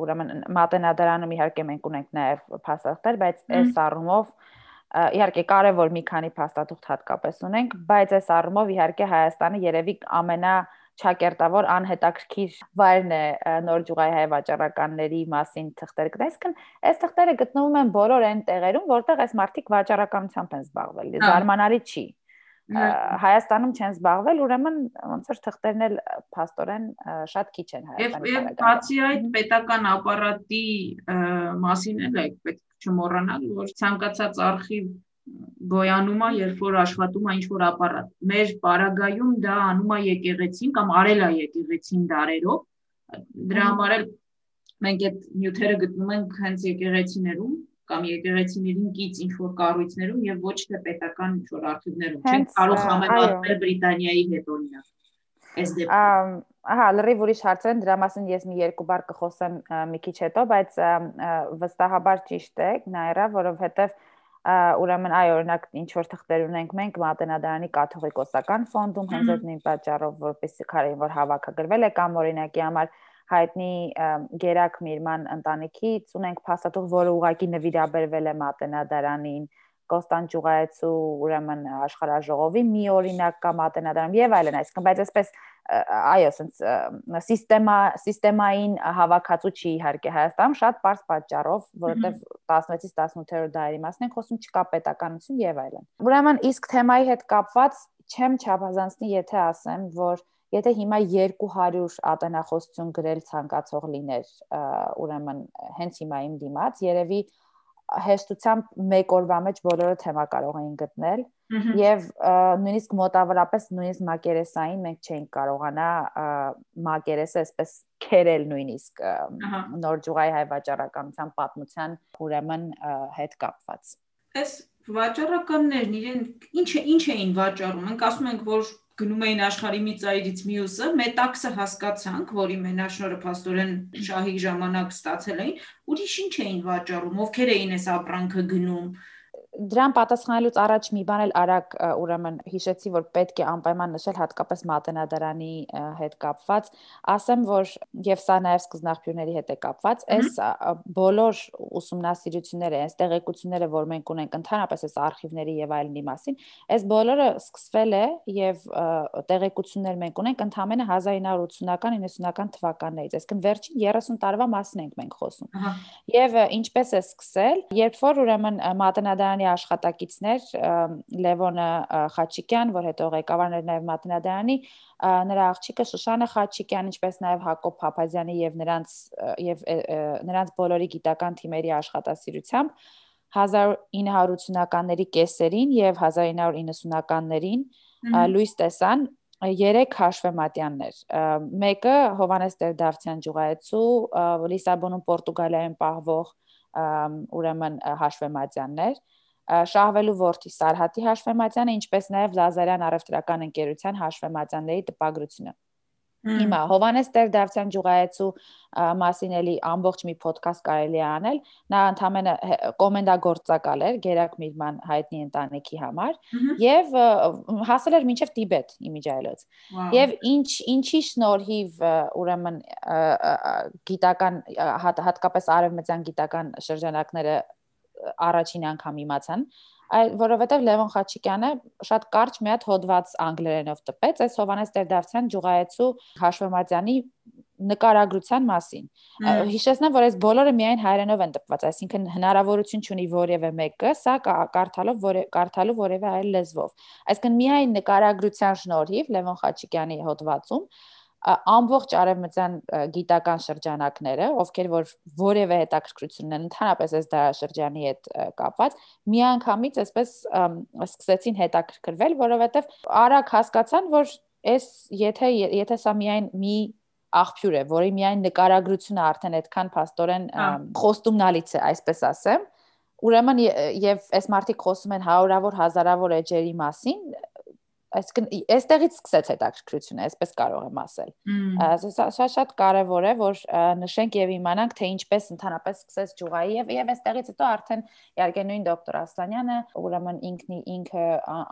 S2: ուրեմն մատենադարանում իհարկե մենք ունենք նաև փաստաթղթեր, բայց այս առումով իհարկե կարևոր մի քանի փաստաթուղթ հատկապես ունենք, բայց այս առումով իհարկե Հայաստանը երևի ամենա ճակերտավոր անհետաքրքիր վայրն է նոր ջուղայի հայ վաճառականների մասին թղթեր Այսինքն, այս թղթերը գտնվում են բոլոր այն տեղերում, որտեղ այս մարդիկ վաճառականությամբ են զբաղվել։ Զարմանալի չի։ Հայաստանում չեն զբաղվել, ուրեմն ոնց որ թղթերն էլ փաստորեն շատ քիչ են
S1: Հայաստանում։ Եվ բացի այդ պետական ապարատի մասին էլ է պետք չմոռանալ, որ ցանկացած արխիվ գոյանում է, երբ որ աշխատում է ինչ-որ ապարատ։ Մեր պարագայում դա անում է եկեղեցին կամ արել է եկեղեցին դարերով։ Դրա համար էլ մենք այդ նյութերը գտնում ենք հենց եկեղեցիներում կամ եկեղեցիներին կից ինչ որ կառույցներում եւ ոչ թե պետական ինչ որ արխիվներում։ Չեն կարող համեմատել Բրիտանիայի հետ օրինակ։ Այս դեպքում
S2: Ահա, լրիվ ուրիշ հարց են, դրա մասին ես մի երկու բառ կխոսեմ մի քիչ հետո, բայց վստահաբար ճիշտ է, նայրա, որովհետև ուրեմն այ օրինակ ինչ որ թղթեր ունենք մենք Մատենադարանի կաթողիկոսական ֆոնդում հենց այդ նույն պատճառով որպեսի քարին որ հավաքագրվել է կամ օրինակի համար հայտնի Գերակ Միրման ընտանիքից ունենք փաստաթուղթ, որը ուղակի նվիրաբերվել է Մատենադարանին, Կոստան Ճուղայեցու ուրեմն աշխարհաժողովի մի օրինակ կամ Մատենադարան եւ այլն, այսինքն բայց այսպես այո, ասենց սիստեմա սիստեմային հավաքածու չի իհարկե Հայաստանում շատ པարս պատճառով, որովհետեւ 16-ից 18-րդ դարի մասն ենք խոսում չկա պետականություն եւ այլն։ Ուրեմն իսկ թեմայի հետ կապված չեմ չափազանցնի, եթե ասեմ, որ Եթե հիմա 200 ատենախոսություն գրել ցանկացող լիներ, ուրեմն հենց հիմա իմ դիմաց, երևի հեշտությամբ մեկ օրվա մեջ բոլորը թեմա կարող էին գտնել եւ նույնիսկ մոտավորապես նույնիսկ մակերեսային մենք չէինք կարողանա մակերեսը այսպես քերել նույնիսկ նոր ջուղայի հայ վաճառականության պատմության ուրեմն հետ կապված
S1: այս վաճառականներն իրեն ինչ ինչ էին վաճառում մենք ասում ենք որ գնում էին աշխարհի մի ծայրից մյուսը, մետաքսը հասկացանք, որի մենաշնորը փաստորեն շահի ժամանակ ստացել էին, ուրիշ ինչ էին վաճառում, ովքեր էին այս ապրանքը գնում,
S2: դրան պատասխանելուց առաջ մի բան էլ արագ ուրեմն հիշեցի, որ պետք է անպայման նշել հատկապես մատենադարանի հետ կապված, ասեմ, որ եւ սա նաեւ սկզբնաղբյուրների հետ է կապված, այս բոլոր ուսումնասիրությունները, այս տեղեկությունները, որ մենք ունենք ընդհանրապես այս արխիվների եւ այլնի մասին, այս բոլորը սկսվել է եւ տեղեկություններ մենք ունենք ընդամենը 1980-ական 90-ական թվականներից, այսինքն վերջին 30 տարվա մասին ենք մենք խոսում։ Եվ ինչպես է սկսել, երբ որ ուրեմն մատենադարանի Մատենադարանի աշխատակիցներ Լևոնը Խաչիկյան, որ հետո ղեկավարն էր նաև Մատենադարանի, նրա աղջիկը Շուշանը Խաչիկյան, ինչպես նաև Հակոբ Փափազյանի եւ նրանց եւ նրանց բոլորի գիտական թիմերի աշխատասիրությամբ 1980-ականների կեսերին եւ 1990-ականներին լույս տեսան երեք հաշվեմատյաններ։ Մեկը Հովանես Տեր-Դավթյան ջուղայեցու Լիսաբոնում Պորտուգալիայում պահվող ուրեմն հաշվեմատյաններ, շահվելու ворթի Սարհատի հաշվեմատյանը, ինչպես նաև Լազարյան առևտրական ընկերության հաշվեմատյանների տպագրությունը։ Հիմա Հովանես Տերդավցյան Ջուղայեցու մասին էլի ամբողջ մի ոդքաստ կարելի է անել։ Նա ընդամենը կոմենդագործակալ էր Գերակ Միրման հայտնի ընտանիքի համար եւ հասել էր մինչեւ Տիբետ իմիջայելոց։ Եվ ինչ ինչի շնորհիվ ուրեմն գիտական հատկապես արևմտյան գիտական շրջանակները առաջին անգամ իմացան, այլ որովհետև Լևոն Խաչիկյանը շատ կարճ մի հատ հոդված անգլերենով տպեց այս Հովանես Տեր-Դավթյան ջուղայեցու Հաշվեմատյանի նկարագրության մասին։ Հիշեցնեմ, որ այս բոլորը միայն հայերենով են տպված, այսինքն հնարավորություն չունի որևէ մեկը սա կարդալով որե կարդալու որևէ այլ լեզվով։ Այսինքն միայն նկարագրության շնորհիվ Լևոն Խաչիկյանի հոդվածում ամբողջ արևմտյան գիտական շրջանակները, ովքեր որ որևէ հետաքրքրություն ունեն ընդհանրապես այս դարաշրջանի հետ կապված, միանգամից այսպես սկսեցին հետաքրքրվել, որովհետև արագ հասկացան, որ այս եթե եթե սա միայն մի աղբյուր է, որի միայն նկարագրությունը արդեն այդքան փաստորեն խոստումնալից է, այսպես ասեմ, ուրեմն եւ այս մարդիկ խոսում են հարյուրավոր հազարավոր էջերի մասին, այսինքն այստեղից սկսեց հետաքրքրությունը, այսպես կարող եմ ասել։ շատ շատ կարևոր է, որ նշենք եւ իմանանք, թե ինչպես ընդհանրապես սկսեց ջուղայի եւ եւ այստեղից հետո արդեն իհարկե նույն դոկտոր Աստանյանը, ուրեմն ինքնի ինքը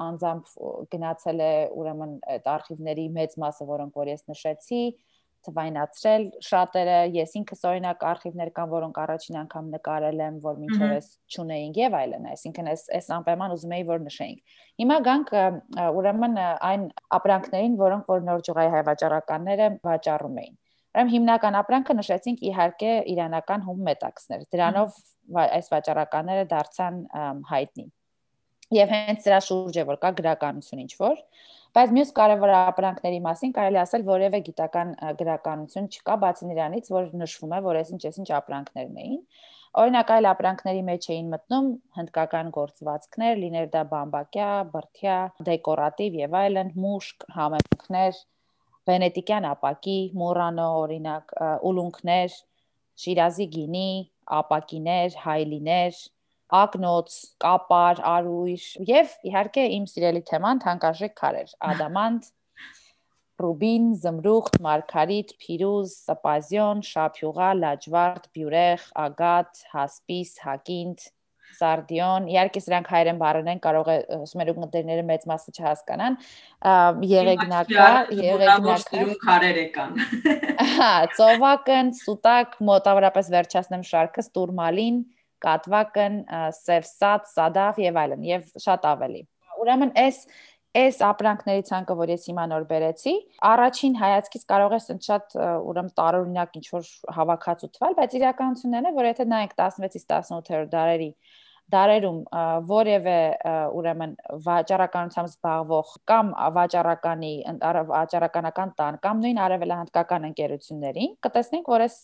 S2: անձամբ գնացել է ուրեմն այդ արխիվների մեծ մասը, որոնք որ ես նշեցի, թվայնացրել շատերը ես ինքս օրինակ արխիվներ կան որոնք առաջին անգամ նկարել եմ որ մինչև էս ճունեինք եւ այլն այսինքն էս էս անպայման ուզում էի որ նշեինք հիմա գանք ուրեմն այն ապրանքներին որոնք որ նոր ջուղայի հայ վաճառականները վաճառում էին Ուրեմն հիմնական ապրանքը նշեցինք իհարկե իրանական հում մետաքսներ դրանով այս վաճառականները դարձան հայտնի եւ հենց դրա շուրջ է որ կա գրականություն ինչ որ բայց մյուս կարևոր ապրանքների մասին կարելի ասել որևէ գիտական գրականություն չկա բացի նրանից որ նշվում է որ այսինչ այսինչ ապրանքներն էին օրինակ այլ ապրանքների մեջ էին մտնում հնդկական գործվածքներ լիներ դա բամբակյա բրթյա դեկորատիվ եւ այլն մուշկ համեմունքներ վենետիկյան ապակի մորանո օրինակ ուլունքներ շիրազի գինի ապակիներ հայլիներ ակնոց, կապար, արույր եւ իհարկե իմ սիրելի թեման թանկարժեք քարեր՝ (laughs) ադամանտ, ռուբին, զմրուխտ, մարգարիտ, փիրուզ, տոպազիոն, շափյուղա, լաջվարդ, բյուրեղ, ագատ, հասպիս, հակինդ, սարդիոն, իհարկե սրանք հայերեն բառեր են, կարող է մեր ուղդերները մեծ մասը չհասկանան։ Եղեգնակա,
S1: եղեգնակա քարերը կան։
S2: Հա, ծովակն, սուտակ, մոտավորապես վերջացնեմ շարքը, ստուրմալին, կատվակն, սևսատ, սադավ եւ այլն եւ շատ ավելի։ Ուրեմն այս այս ապրանքների ցանկը, որ ես հիմա նոր բերեցի, առաջին հայացքից կարող է շատ ուրեմն տարօրինակ ինչ որ հավաքածու թվալ, բայց իրականությունն է, որ եթե նայենք 16-ից 18-րդ դարերի դարերում որևէ ուրեմն վաճառականությամբ զբաղվող կամ վաճառականի վաճառականական տան կամ նույն արևելահնդկական ընկերություններին կտեսնենք որ այս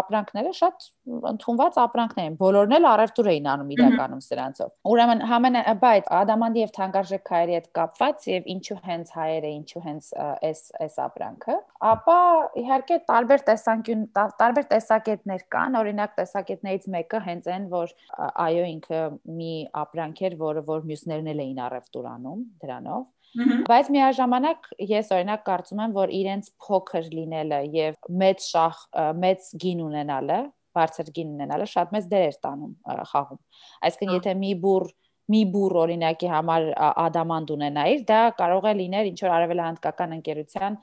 S2: ապրանքները շատ ընդունված ապրանքներ են բոլորն էլ առևտուր էին անում իրականում սրանցով ուրեմն համենա բայց ադամանդի եւ թանկարժեք քայրի հետ կապված եւ ինչու հենց հայերը ինչու հենց այս այս ապրանքը ապա իհարկե տարբեր տեսանկյուն տարբեր տեսակետներ կան օրինակ տեսակետներից մեկը հենց այն որ այո ինքը մի ապրանք էր, որը որ մյուսներն էլ էին առևտուրանում դրանով։ Բայց միաժամանակ ես օրինակ կարծում եմ, որ իրենց փոքր լինելը եւ մեծ շախ մեծ գին ունենալը, բարձր գին ունենալը շատ մեծ դեր էր տանում խաղում։ Այսինքն եթե մի բուր մի բուր օրինակի համար ադամանդ ունենայիր, դա կարող է լիներ ինչ որ արևելահնդկական ընկերության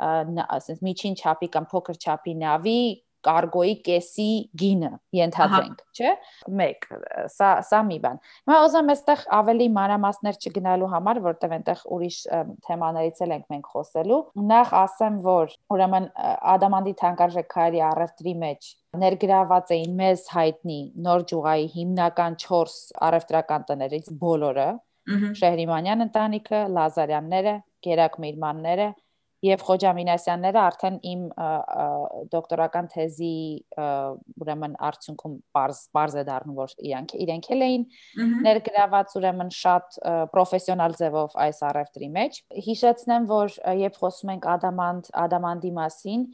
S2: ասես միջին չափի կամ փոքր չափի նավի կարգոյի կեսի գինը ենթադրենք, չէ՞։ 1 սա սա մի բան։ Հիմա ուզում այստեղ ավելի մանրամասներ չգնալու համար, որտեղ այնտեղ ուրիշ թեմաներից էլ ենք մենք խոսելու, նախ ասեմ, որ ուրեմն Ադամանդի թանկարժեք քայլի առևտրի մեջ ներգրաված էին մեզ հայտնի Նոր ջուղայի հիմնական 4 առևտրական տներից բոլորը, Շեհրիմանյան ընտանիքը, Լազարյանները, Գերակ Միրմանները, եւ Խոջամինասյանները արդեն իմ դոկտորական թեզի ուրեմն արդյունքում բարձ բարձ է դառնում որ իրանք իրենք էլ էին ներգրաված ուրեմն շատ պրոֆեսիոնալ ձևով այս առևտրի մեջ հիշեցնեմ որ երբ խոսում ենք ադամանդ ադամանդի մասին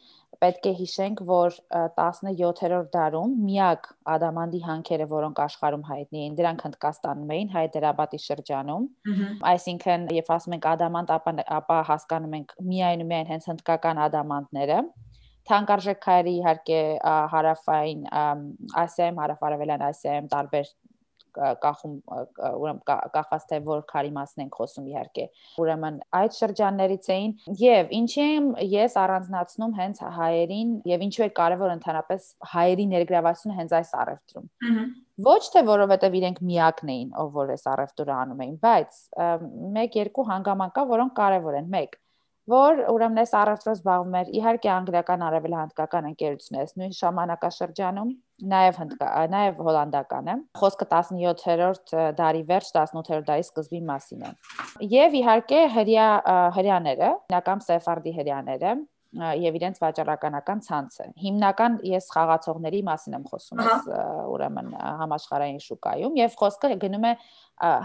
S2: պետք է հիշենք, որ 17-րդ դարում միակ ադամանդի հանքերը, որոնք աշխարհում հայտնի էին, դրանք Հնդկաստանում էին, Հայդերաբադի շրջանում։ Այսինքն, երբ ասում ենք ադամանդ, ապա ապա հասկանում ենք միայն ու միայն հենց հնդկական ադամանդները թանկարժեք քայլի իհարկե հարավային Ասիայում, հարավարևելյան Ասիայում տարբեր կախում ուրեմն կախված թե որ քարի մասն ենք խոսում իհարկե ուրեմն այդ շրջաններից էին եւ ինչի եմ ես առանձնացնում հենց հայերին եւ ինչու է կարեւոր ընդհանրապես հայերի ներգրավությունը հենց այս առևտրում ոչ թե որովհետեւ իրենք միակն էին ով որ այս առևտուրը անում էին բայց մեկ երկու հանգաման կա որոնք կարեւոր են մեկ որ ուրեմն այս առևտրով զբաղվում էր իհարկե անգլիական արևելհնդկական ընկերությունից նույն ժամանակաշրջանում նաև հնդկա նաև հոլանդական է խոսքը 17-րդ դարի վերջ 18-րդ դարի սկզբի մասին է եւ իհարկե հрья հрьяները հիմնական սեֆարդի հрьяները եւ իրենց վաճառականական ցանցը։ Հիմնական ես խաղացողների մասին եմ խոսում, ես ուրեմն համաշխարհային շուկայում եւ խոսքը գնում է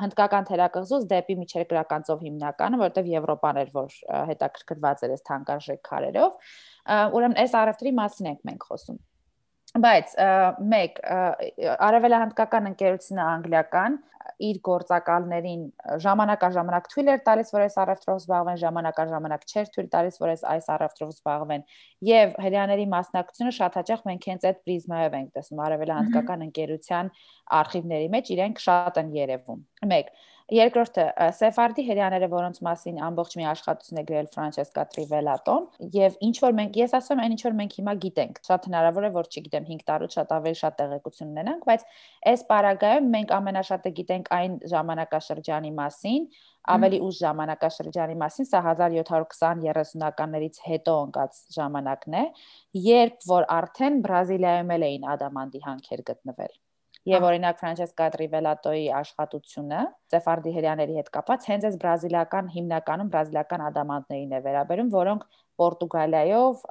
S2: հնդկական թերակղզուց դեպի միջերկրական ծով հիմնականը, որովհետև Եվրոպան էր, որ հետաքրքրված էր այս թանկարժեք քարերով։ Ուրեմն այս առևտրի մասին ենք մենք խոսում բայց մեկ արևելահնդկական ընկերությունը անգլիական իր գործակալներին ժամանակաժամանակ թույլ էր տալիս, որ այս առևտրով զբաղվեն, ժամանակաժամանակ չէր թույլ տալիս, որ այս առևտրով զբաղվեն։ Եվ հрьяաների մասնակցությունը շատ հաճախ մենք հենց այդ պրիզմայով ենք տեսնում արևելահնդկական ընկերության արխիվների մեջ, իրենք շատ են երևում։ 1 Երկրորդը Սեֆարդի հրեաները, որոնց մասին ամբողջ մի աշխատություն է գրել Ֆրանչեսկա Տրիվելատոն, եւ ինչ որ մենք ես ասում եմ, այն ինչ որ մենք հիմա գիտենք, շատ հնարավոր է որ չգիտեմ 5 տարուց շատ ավելի շատ տեղեկություն ունենանք, բայց այս պարագայում մենք ամենաշատը գիտենք այն ժամանակաշրջանի մասին, ավելի ուշ ժամանակաշրջանի մասին, սա 1720-30-ականներից հետո ընկած ժամանակն է, երբ որ արդեն Բրազիլիայում էլ էին ադամանդի հանքեր գտնվել։ Եվ օրինակ Ֆրանչեսկա Տրիվելատոյի աշխատությունը Սեֆարդի հрьяաների հետ կապված հենց այս բրազիլական հիմնականում բրազիլական ադամանդներին է վերաբերում, որոնք Պորտուգալիայով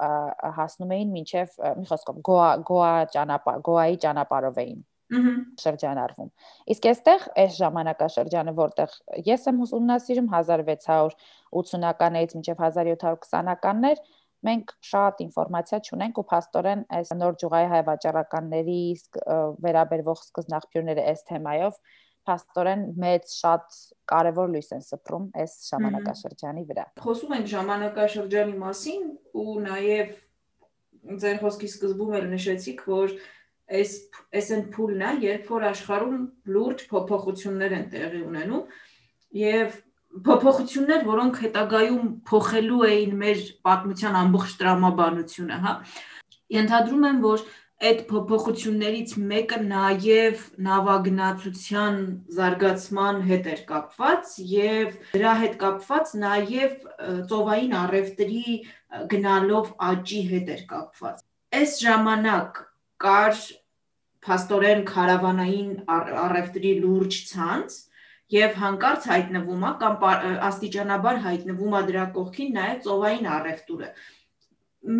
S2: հասնում էին մինչև մի խոսքով Գոա Գոա ճանապարհ Գոայի ճանապարհով էին շրջանառվում։ Իսկ այստեղ այս ժամանակաշրջանը, որտեղ ես եմ ուսումնասիրում 1680-ականներից մինչև 1720-ականներ, մենք շատ ինֆորմացիա չունենք ու փաստորեն այս նոր ջուղայի հայ վաճառականների վերաբերվող սկզբնաղբյուրները այս թեմայով փաստորեն մեծ շատ կարևոր լույս են սփռում այս ժամանակաշրջանի վրա։
S1: Խոսում ենք ժամանակաշրջանի մասին ու նաև ձեր խոսքի սկզբում էլ նշեցիք, որ այս այս այն փուլն է, երբ որ աշխարհում լուրջ փոփոխություններ են տեղի ունենում եւ փոփոխություններ, որոնք հետագայում փոխելու էին մեր պատմության ամբողջ տրամաբանությունը, հա։ Ենթադրում եմ, որ այդ փոփոխություններից մեկը նաև նավագնացության զարգացման հետ էր կապված եւ դրա հետ կապված նաև ծովային առևտրի գնալով աճի հետ էր կապված։ Այս ժամանակ կար փաստորեն քարավանային առևտրի լուրջ ցանց եւ հանկարծ հայտնվում է կամ աստիճանաբար հայտնվում է դրա կողքին նաեւ ծովային առևտուրը։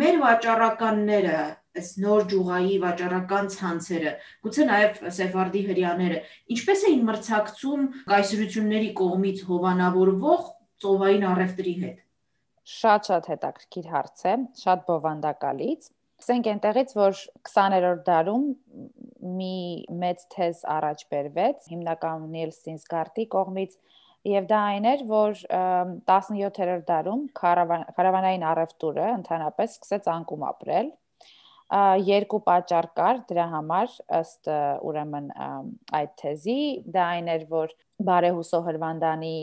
S1: Մեր վաճառականները այս նոր ջուղայի վաճառական ցանցերը, գուցե նաև Սեֆարդի հрьяաները, ինչպես էին մրցակցում կայսրությունների կողմից հովանավորվող ծովային առևտրի հետ։
S2: Շատ-շատ հետաքրքիր հարց է, շատ բովանդակալից։ Ասենք այնտեղից, որ 20-րդ դարում մի մեծ թեզ առաջ բերվեց հիմնական Նիլսին Սկարտի կողմից եւ դա այն էր, որ 17-րդ դարում քարավանային առևտուրը ընդհանրապես սկսեց անկում ապրել երկու պատճառ կար դրա համար ըստ ուրեմն այդ թեզի դա այն էր որ Բարեհուսո Հրվանդանի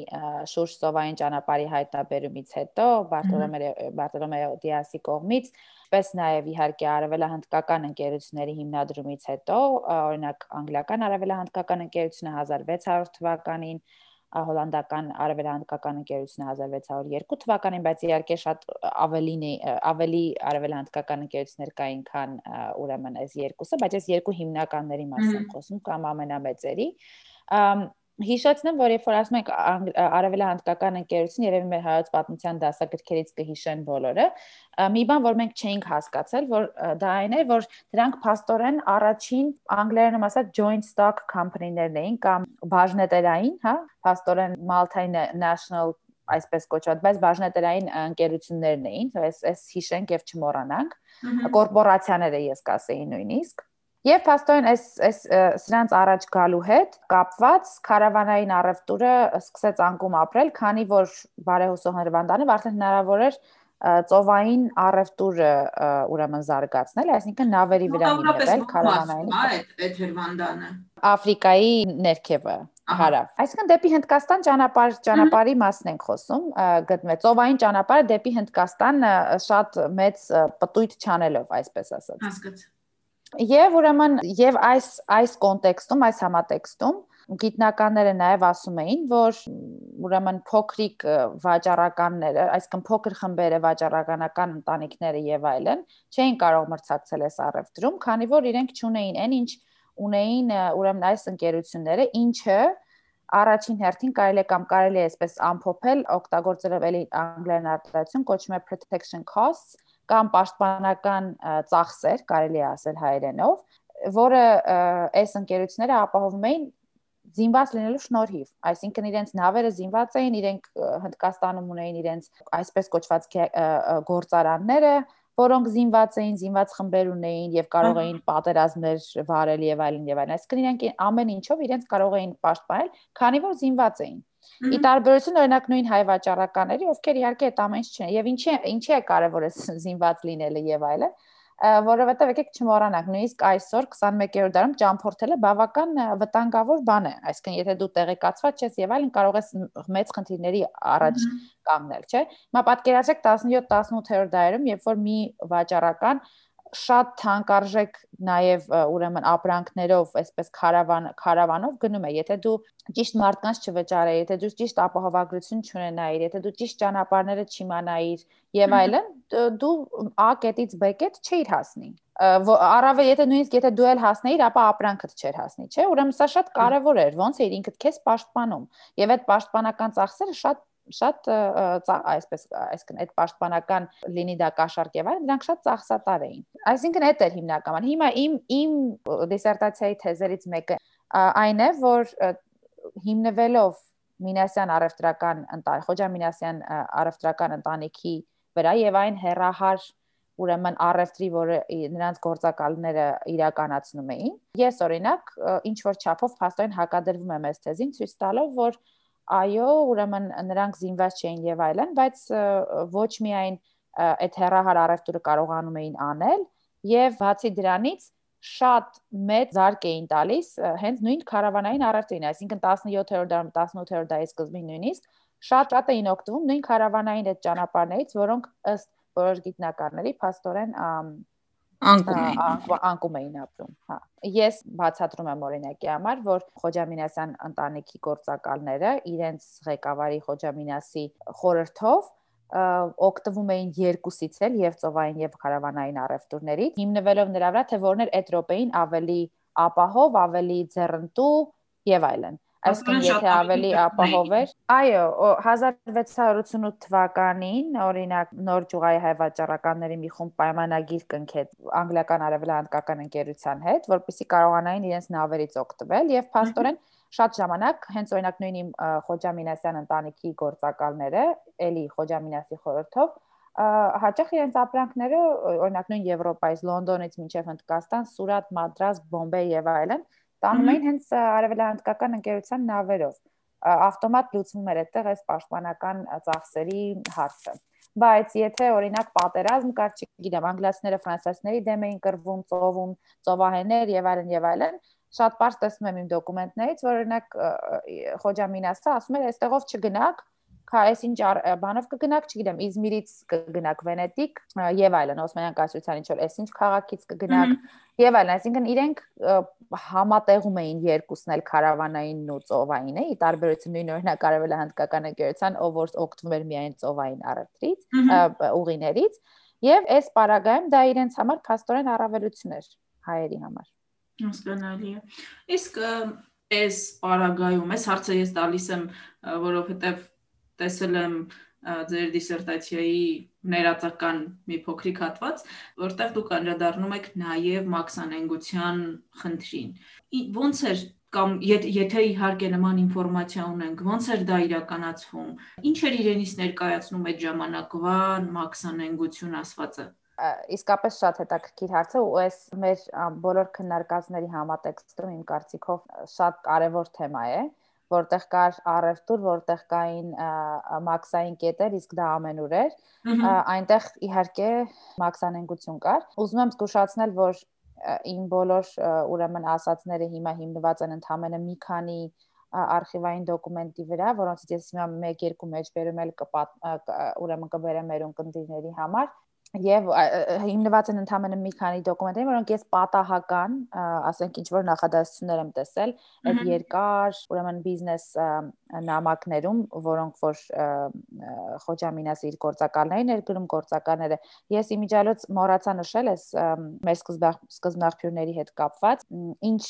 S2: շուրջ սովային ճանապարհի հայտնաբերումից հետո Բարտոլոմե Բարտոլոմեո Դիասի կողմից պես նաև իհարկե արևելահնդկական ընկերությունների հիմնադրումից հետո օրինակ անգլիական արևելահնդկական ընկերությունը 1600 թվականին հոլանդական արևելահնդկական ընկերությունը 1602 թվականին, բայց իհարկե շատ ավելին է ավելի արևելահնդկական ընկերություններ կային, քան ուրեմն այս երկուսը, բայց այս երկու հիմնականների մասին խոսում կամ ամենամեծերի հիշեցնեմ, որ երբ որ ասում ենք արևելահնդկական ընկերություն, երևի մեր հայոց պատմության դասագրքերից կհիշեն բոլորը, մի բան, որ մենք չէինք հասկացել, որ դա այն է, որ դրանք փաստորեն առաջին անգլերենում ասած joint stock company-ներն էին կամ բաժնետերային, հա, փաստորեն Malta National այսպես կոչված, բայց բաժնետերային ընկերություններն էին, այս այս հիշենք եւ չմոռանանք, կորպորացիաները ես կասեի նույնիսկ Եվ փաստորեն այս այս սրանց առաջ գալու հետ կապված քարավանային առևտուրը սկսեց անկում ապրել, քանի որ բարեհուսո հրվանդանը արդեն հնարավոր էր ծովային առևտուրը ուրեմն զարգացնել, այսինքն նավերի վրա հիմնվել քարավանային։
S1: Այդ այդ հրվանդանը
S2: Աֆրիկայի ներքևը հարավ։ Այսինքն դեպի Հնդկաստան ճանապարհ ճանապարհի մասն ենք խոսում, գտնվեց ծովային ճանապարհը դեպի Հնդկաստան շատ մեծ պտույտ չանելով, այսպես ասած։
S1: Հասկացա
S2: Եվ ուրեմն եւ այս այս կոնտեքստում, այս համատեքստում գիտնականները նաև ասում էին, որ ուրեմն փոքրիկ վաճառականները, այսինքն փոքր խմբերը, վաճառականական ընտանիքները եւ այլն, չէին կարող մրցակցել այս առևտրում, քանի որ իրենք ճունեին այն ինչ ունեին ուրեմն այս ընկերությունները, ինչը առաջին հերթին կարելի է կամ կարելի է այսպես ամփոփել օգտագործելով էլի անգլերեն արտադրություն կոչվում է protection costs կամ պաշտպանական ծախսեր, կարելի է ասել հայերենով, որը այս ընկերությունները ապահովում էին զինված լինելու շնորհիվ, այսինքն իրենց նավերը զինված էին, իրենք Հնդկաստանում ունեին իրենց այսպես կոչված գործարանները, որոնք զինված էին, զինված խմբեր ունեին եւ կարող էին պատերազմներ վարել եւ այլն եւ այլն։ Այսինքն իրենք ամեն ինչով իրենց կարող էին պաշտպանել, քանի որ զինված էին։ Ի տարբերություն օրինակ նույն հայ վաճառականների, ովքեր իհարկե այդ ամեն ինչ չեն։ Եվ ինչի ինչի է կարևոր է զինված լինելը եւ այլը, որովհետեւ եկեք չմոռանանք, նույնիսկ այսօր 21-րդ դարում ճամփորդելը բավական վտանգավոր բան է։ Այսինքն, եթե դու տեղեկացված ես եւ այլն, կարող ես մեծ խնդիրների առաջ կանգնել, չէ՞։ Հիմա պատկերացրեք 17-18-րդ դարերում, երբ որ մի վաճառական շատ թանկարժեք նաև ուրեմն ապրանքներով, այսպես քարավան քարավանով գնում է, եթե դու ճիշտ մարդկանց չվճարեի, եթե դու ճիշտ ապահովագրություն չունենայիր, եթե դու ճիշտ ճանապարհները չիմանայիր եւ այլն, դու A կետից B կետ չէիր հասնի առավել եթե նույնիսկ եթե դու էլ հասնեիր, ապա ապրանքդ չէր հասնի, չէ՞։ Ուրեմն սա շատ կարևոր էր, ոնց էր ինքդ քեզ պաշտպանում։ Եվ այդ պաշտպանական ծախսերը շատ շատ այսպես այսինքն այդ պաշտպանական լինի դա կաշառք եւ այլն դրանք շատ ծախսատար էին այսինքն այդ էր հիմնականում հիմա իմ իմ դիսերտացիայի թեզերից մեկը այն է որ հիմնվելով Մինասյան առևտրական ընտանիք Խոջա Մինասյան առևտրական ընտանիքի վրա եւ այն հերահար ուրեմն առևտրի, որը նրանց գործակալները իրականացնում էին։ Ես օրինակ ինչ որ չափով փաստորեն հակադրվում եմ այս թեզին, ցույց տալով, որ այո, ուրեմն նրանք զինված չէին եւ այլն, բայց ոչ միայն այդ հերահար առևտուրը կարողանում էին անել եւ բացի դրանից շատ մեծ զարգ էին տալիս հենց նույն կարավանային առևտրին, այսինքն 17-րդ դարում, 18-րդ դարի սկզբին նույնիսկ շատ շատ էին օգտվում նույն կարավանային այդ ճանապարհներից, որոնք ըստ որոշ գիտնականների փաստորեն
S1: անկում էին
S2: անկում էին ապրում, հա։ Ես բացատրում եմ օրինակի համար, որ Խոջամինասյան ընտանիքի գործակալները իրենց ղեկավարի Խոջամինասի խորհրդով օգտվում էին երկուսից էլ եւ ծովային եւ քարավանային առևտուրներից հիմնվելով նրա վրա թե որն էր էտրոպեին ավելի ապահով, ավելի ձեռնտու եւ այլն Այսինքն եթե ավելի ապահով էր, այո, 1688 թվականին օրինակ նոր ճյուղայի հայ վաճառականների մի խումբ պայմանագիր կնքեց անգլիական արևելահնդկական ընկերության հետ, որպեսզի կարողանային իրենց նավերից օգտվել եւ փաստորեն շատ ժամանակ հենց օրինակ նույն իմ Խոջամինասյան ընտանիքի գործակալները, էլի Խոջամինասի խորհրդով հաճախ իրենց ապրանքները օրինակ նույն Եվրոպայից Լոնդոնից մինչև Հնդկաստան, Սուրատ, Մադրաս, Բոմբեյ եւ այլն տանում էին հենց արևելահնդկական ընկերության նավերով ավտոմատ լուծվում էր այդտեղ այս պաշտպանական ծախսերի հարցը բայց եթե օրինակ պատերազմ կար, չգիտեմ, անգլիացիները ֆրանսիացիների դեմ էին կռվում, ծովում, ծովահեներ եւ այլն եւ այլն, շատ པարզ տեսնում եմ իմ դոկումենտներից, որ օրինակ Խոջամինասը ասում էր, այստեղով չգնաք, քա այսինչ բանով կգնաք, չգիտեմ, Իզմիրից կգնաք Վենետիկ եւ այլն, Օսմանյան կայսրության ինչ որ այսինչ քաղաքից կգնաք եւ այլն, այսինքն իրենք համատեղում էին երկուսն էլ քարավանային ու ծովային, ի տարբերություն նույն օրինակ արևելա հնդկական ընկերության, ով որ օգտվում էր միայն ծովային առևտրից, ուղիներից եւ այս պարագայում դա իրենց համար փաստորեն առավելություն էր հայերի համար
S1: հասկանալի է իսկ այս պարագայում այս հարցը ես տալիս եմ որովհետեւ տեսել եմ ձեր դիսերտացիայի ներածական մի փոքրիկ հատված, որտեղ դուք անդրադառնում եք նաև մաքսանենգության խնդրին։ Ոնց էր կամ եթե իհարկե նման ինֆորմացիա ունենք, ոնց էր դա իրականացվում։ Ինչ էր իրենից ներկայացնում այդ ժամանակվա մաքսանենգություն ասվածը
S2: իսկապես շատ հետաքրքիր հարց է ու այս մեր բոլոր քննարկածների համատեքստում իմ կարծիքով շատ կարևոր թեմա է որտեղ կար առևտուր, որտեղ կային մաքսային կետեր, իսկ դա ամենուր էր։ Այնտեղ իհարկե մաքսանենգություն կար։ Ուզում եմ զգուշացնել, որ իմ բոլոր ուրեմն ասացները հիմա հիմնված են ընդհանրապես մի քանի արխիվային դոկումենտի վրա, որոնցից ես հիմա 1-2 մեջ վերում էլ ուրեմն կբերեմ մեր ունկնդիրների համար եւ հիմնված են ընդհանրապես մի քանի դոկումենտներ, որոնք ես պատահական, ասենք ինչ որ նախադասություններ եմ տեսել այդ երկար, ուրեմն բիզնես նամակներում, որոնք որ Խոջամինասը իր գործակալներին էր գրում գործակալները։ Ես իմիջիալոց մոռացա նշել ես մեր սկզբնաղբյուրների հետ կապված, ինչ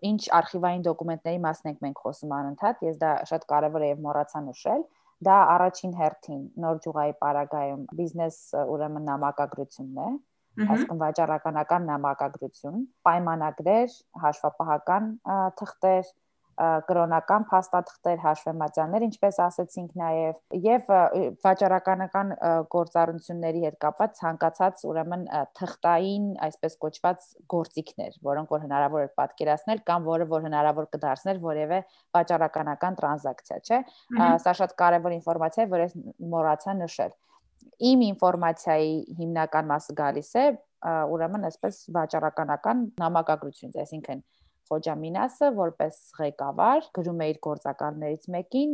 S2: ինչ արխիվային դոկումենտների մասն ենք մենք խոսում անընդհատ, ես դա շատ կարևոր է եւ մոռացա նշել Դա առաջին հերթին նոր ջուղայի պարագայում բիզնես ուրեմն նամակագրությունն է, այսինքն վաճառականական նամակագրություն, պայմանագրեր, հաշվապահական թղթեր, կրոնական փաստաթղթեր, հաշվեմատյաններ, ինչպես ասացինք նաև, եւ վաճառականական գործառույթությունների հետ կապված ցանկացած ուրեմն թղթային, այսպես կոչված գործիքներ, որոնք որ հնարավոր է պատկերացնել կամ որը որ հնարավոր կդարձներ որևէ վաճառականական տրանզակցիա, չէ։ Սա շատ կարևոր ինֆորմացիա է, որ ես մոռացա նշել իմ ինֆորմացիայի հիմնական մասը գալիս է ուրեմն այսպես վաճառականական նամակագրությունից, այսինքն Խոջամինասը որպես ղեկավար գրում է իր գործակալներից մեկին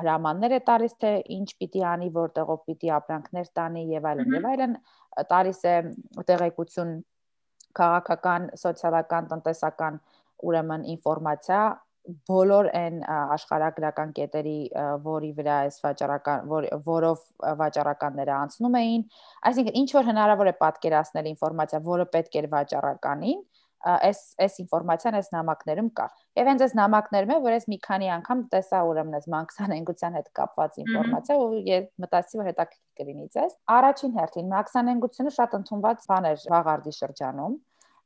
S2: հրամաններ է տալիս թե ինչ պիտի անի, որտեղով պիտի ապրանքներ տանի եւ այլն եւ այլն տալիս է տեղեկություն քաղաքական, սոցիալական, տնտեսական ուրեմն ինֆորմացիա բոլոր այն աշխարհագրական կետերի, որի վրա այս վաճառական, որ, որով վաճառականները անցնում էին, այսինքն ինչ որ հնարավոր է պատկերացնել ինֆորմացիա, որը պետք էր վաճառականին, այս այս ինֆորմացիան այս նամակներում կա։ Եվ հենց այս նամակներում է, որ ես մի քանի անգամ տեսա ուրեմն այս մաքսանենգության հետ կապված ինֆորմացիա ու ես մտածի, որ հետաքրքիր կլինի ցես։ Առաջին հերթին մաքսանենգությունը շատ ընդունված բան էր Վաղարդի շրջանում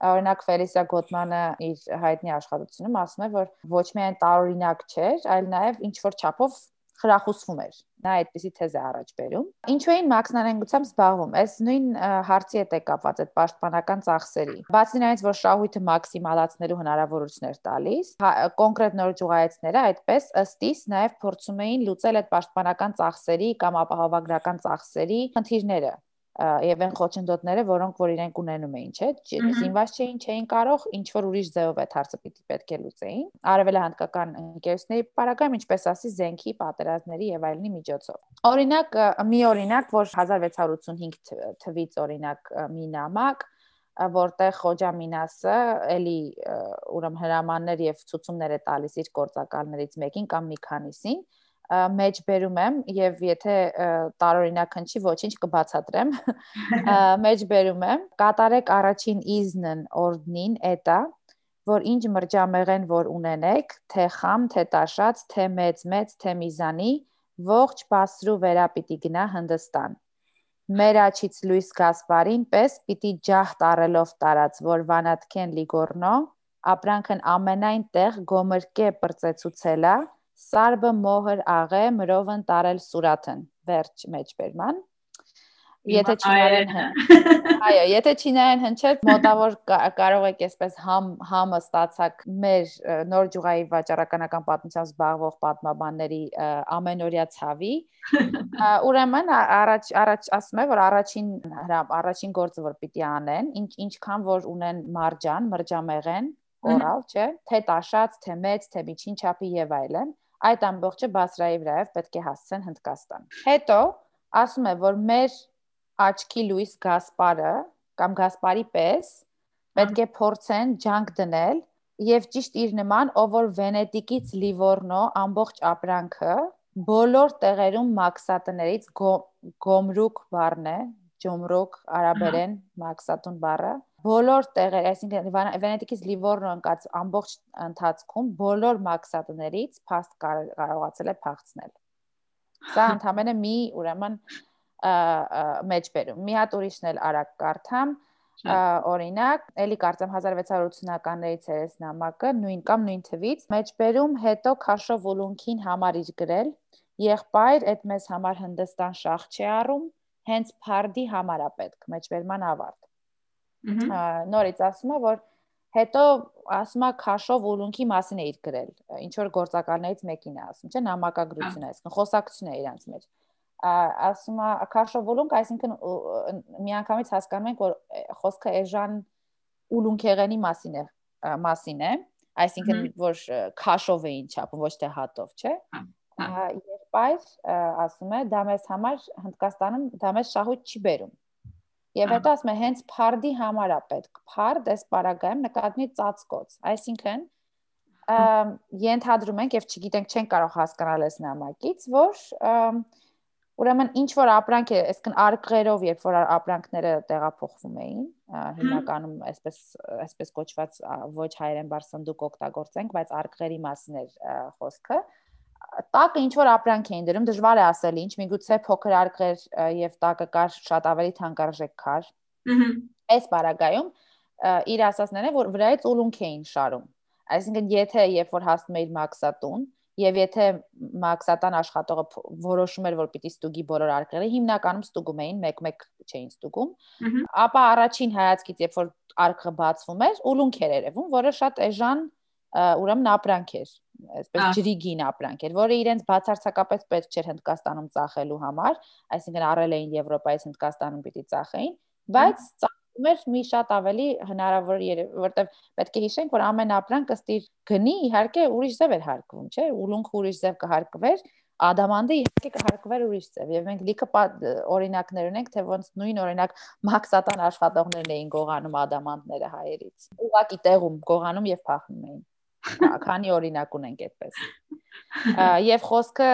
S2: օրինակ Ֆելիսիա Գոտմանը իր հայտնի աշխատությունում ասում է, որ ոչ միայն տարօրինակ չէր, այլ նաև ինչ որ չափով խրախուսվում էր։ Նա այդպիսի թեզ է առաջ բերում։ Ինչու էին մաքսնարենգությամբ զբաղվում։ Այս նույն հարցի հետ է կապված այդ պաշտպանական ծախսերի։ Բացի նրանից, որ շահույթը մաքսիմալացնելու հնարավորություններ տալիս, հա, կոնկրետ նոր ջուղայեցները այդպես ըստ իս նաև փորձում էին լուծել այդ պաշտպանական ծախսերի կամ ապահովագրական ծախսերի խնդիրները եւ այն խոչընդոտները, որոնք որ իրենք ունենում էին, չէ, զինված չէին, չէին կարող ինչ որ ուրիշ ձևով այդ հարցը պիտի պետք է լուծեին։ Արևելահնդկական ընկերությունների պարագայում, ինչպես ասի, զենքի, պատերազմների եւ այլնի միջոցով։ Օրինակ, մի օրինակ, որ 1685 թվից օրինակ մի նամակ որտեղ Խոջա Մինասը էլի ուրեմն հրամաններ եւ ցուցումներ է տալիս իր գործակալներից մեկին կամ մի քանիսին, մեջ բերում եմ եւ եթե տարօրինակ հնչի ոչինչ կբացատրեմ (laughs) մեջ բերում եմ. Կատարեք առաջին իզնն օրդնին էտա որ ինչ մրջամեղեն որ ունենեք թե խամ թե տաշած թե մեծ մեծ թե միզանի ողջ բասրու վերա պիտի գնա Հնդստան մեր աչից լույս Գասպարին պես պիտի ջահ տարելով տարած որ վանատքեն լիգորնո ապրանքն ամենայն տեղ գոմրկե բրծեցուցելա Սարբը մոհր աղե մրովն տարել սուրաթն վերջ մեջբերման Եթե չինարեն (laughs) Այո, եթե չինարեն հնչել, մոտավոր կարող եք այսպես համ համը ստացակ մեր նոր ջուղայի վաճառականական պատմությամբ զբաղվող պատմաբանների ամենօրյա ցավի։ (laughs) Ուրեմն առաջ առաջ ասում եմ, որ առաջին առաջին գործը որ պիտի անեն, ինչ ինչքան որ ունեն մարջան, մրջամեղեն, կորալ, չէ՞, թե տաշած, թե մեծ, թե միջին չափի եւ այլն, այդ ամբողջը Բասրայի վրայով պետք է հասցեն Հնդկաստան։ Հետո ասում է, որ մեր աչքի լույս Գասպարը կամ Գասպարի պես պետք է փորձեն ջանք դնել եւ ճիշտ իր նման, ով որ Վենետիկից Լիվորնո ամբողջ ապրանքը բոլոր տեղերում մաքսատներից գոմրուկ բառն է, ջոմրուկ արաբերեն մաքսատուն բառը բոլոր տեղեր, այսինքն Վենետիկից Լիվորնո ընկած ամբողջ ընթացքում բոլոր մաքսատներից փաստ կարողացել է փախցնել։ Սա ընդհանրապես մի ուրեմն մեջբերում։ Մի հատ ուրիշն էլ արագ կարդամ օրինակ, ելի կարծեմ 1680-ականներից էր այս նամակը, նույն կամ նույն թվից, մեջբերում հետո քաշով ուլունքին համար իր գրել, եղբայր այդ մեզ համար Հնդստան շախ չի առում, հենց Փարդի համար է պետք, մեջբերման ավարտ նորից ասում է որ հետո ասում է քաշով ուլունքի մասին է իր գրել ինչ որ գործակալներից մեկին է ասում չէ նամակագրություն է այսինքն խոսակցություն է իրանց մեջ ասում է քաշով ուլունք այսինքն միանգամից հասկանում ենք որ խոսքը էժան ուլունքեղենի մասին է մասին է այսինքն որ քաշով էին չափում ոչ թե հատով չէ եղբայր ասում է դա մեզ համար Հնդկաստանում դա մեզ շահույթ չի բերում Եվ հետո ասում է հենց փարդի համար է պետք։ Փարդ էս պարագայում նկատմի ծածկոց, այսինքն ենթադրում ենք եւ չգիտենք չեն կարող հասկանալ այս նամակից, որ ուրեմն ինչ որ ապրանք է, այսինքն արկղերով, երբ որ ապրանքները տեղափոխվում էին, հիմնականում այսպես այսպես կոչված ոչ հայերեն բառ սնդուկ օգտագործենք, բայց արկղերի մասին էր խոսքը, տակը ինչ որ ապրանք էին դրում, դժվար է ասել ինչ, միգուցե փոքր արկղեր եւ տակը կար շատ ավելի թանկարժեք քար։ Ահա։ Այս բարագայում իր ասածներն է, որ վրայից ուլունք էին շարում։ Այսինքն եթե երբ որ հասնում էիր մաքսատուն, Եվ եթե մաքսատան աշխատողը որոշում էր, որ պիտի ստուգի բոլոր արկղերը, հիմնականում ստուգում էին, մեկ-մեկ չէին ստուգում, ապա առաջին հայացքից, երբ որ արկղը բացվում էր, ուլունք էր երևում, որը շատ էժան ուրեմն ապրանք էր այսպես ջրիգին ապրանք էր, որը իրենց բացարձակապես պետք չէր Հնդկաստանում ծախելու համար, այսինքն առել էին Եվրոպայից Հնդկաստանում պիտի ծախեին, բայց ծախում էր մի շատ ավելի հնարավոր, որտեվ պետք է հիշենք, որ ամեն ապրանք ըստ իր գնի իհարկե ուրիշ ձև էր հարկվում, չէ՞, ուլունք ուրիշ ձև կհարկվեր, ադամանդը իհարկե կհարկվեր ուրիշ ձև եւ մենք լիքը օրինակներ ունենք թե ոնց նույն օրինակ մաքսատան աշխատողներն էին գողանում ադամանդները հայերից ուղակի տեղում գողանում եւ փախնում էին Քանի օրինակ ունենք այդպես։ Եվ խոսքը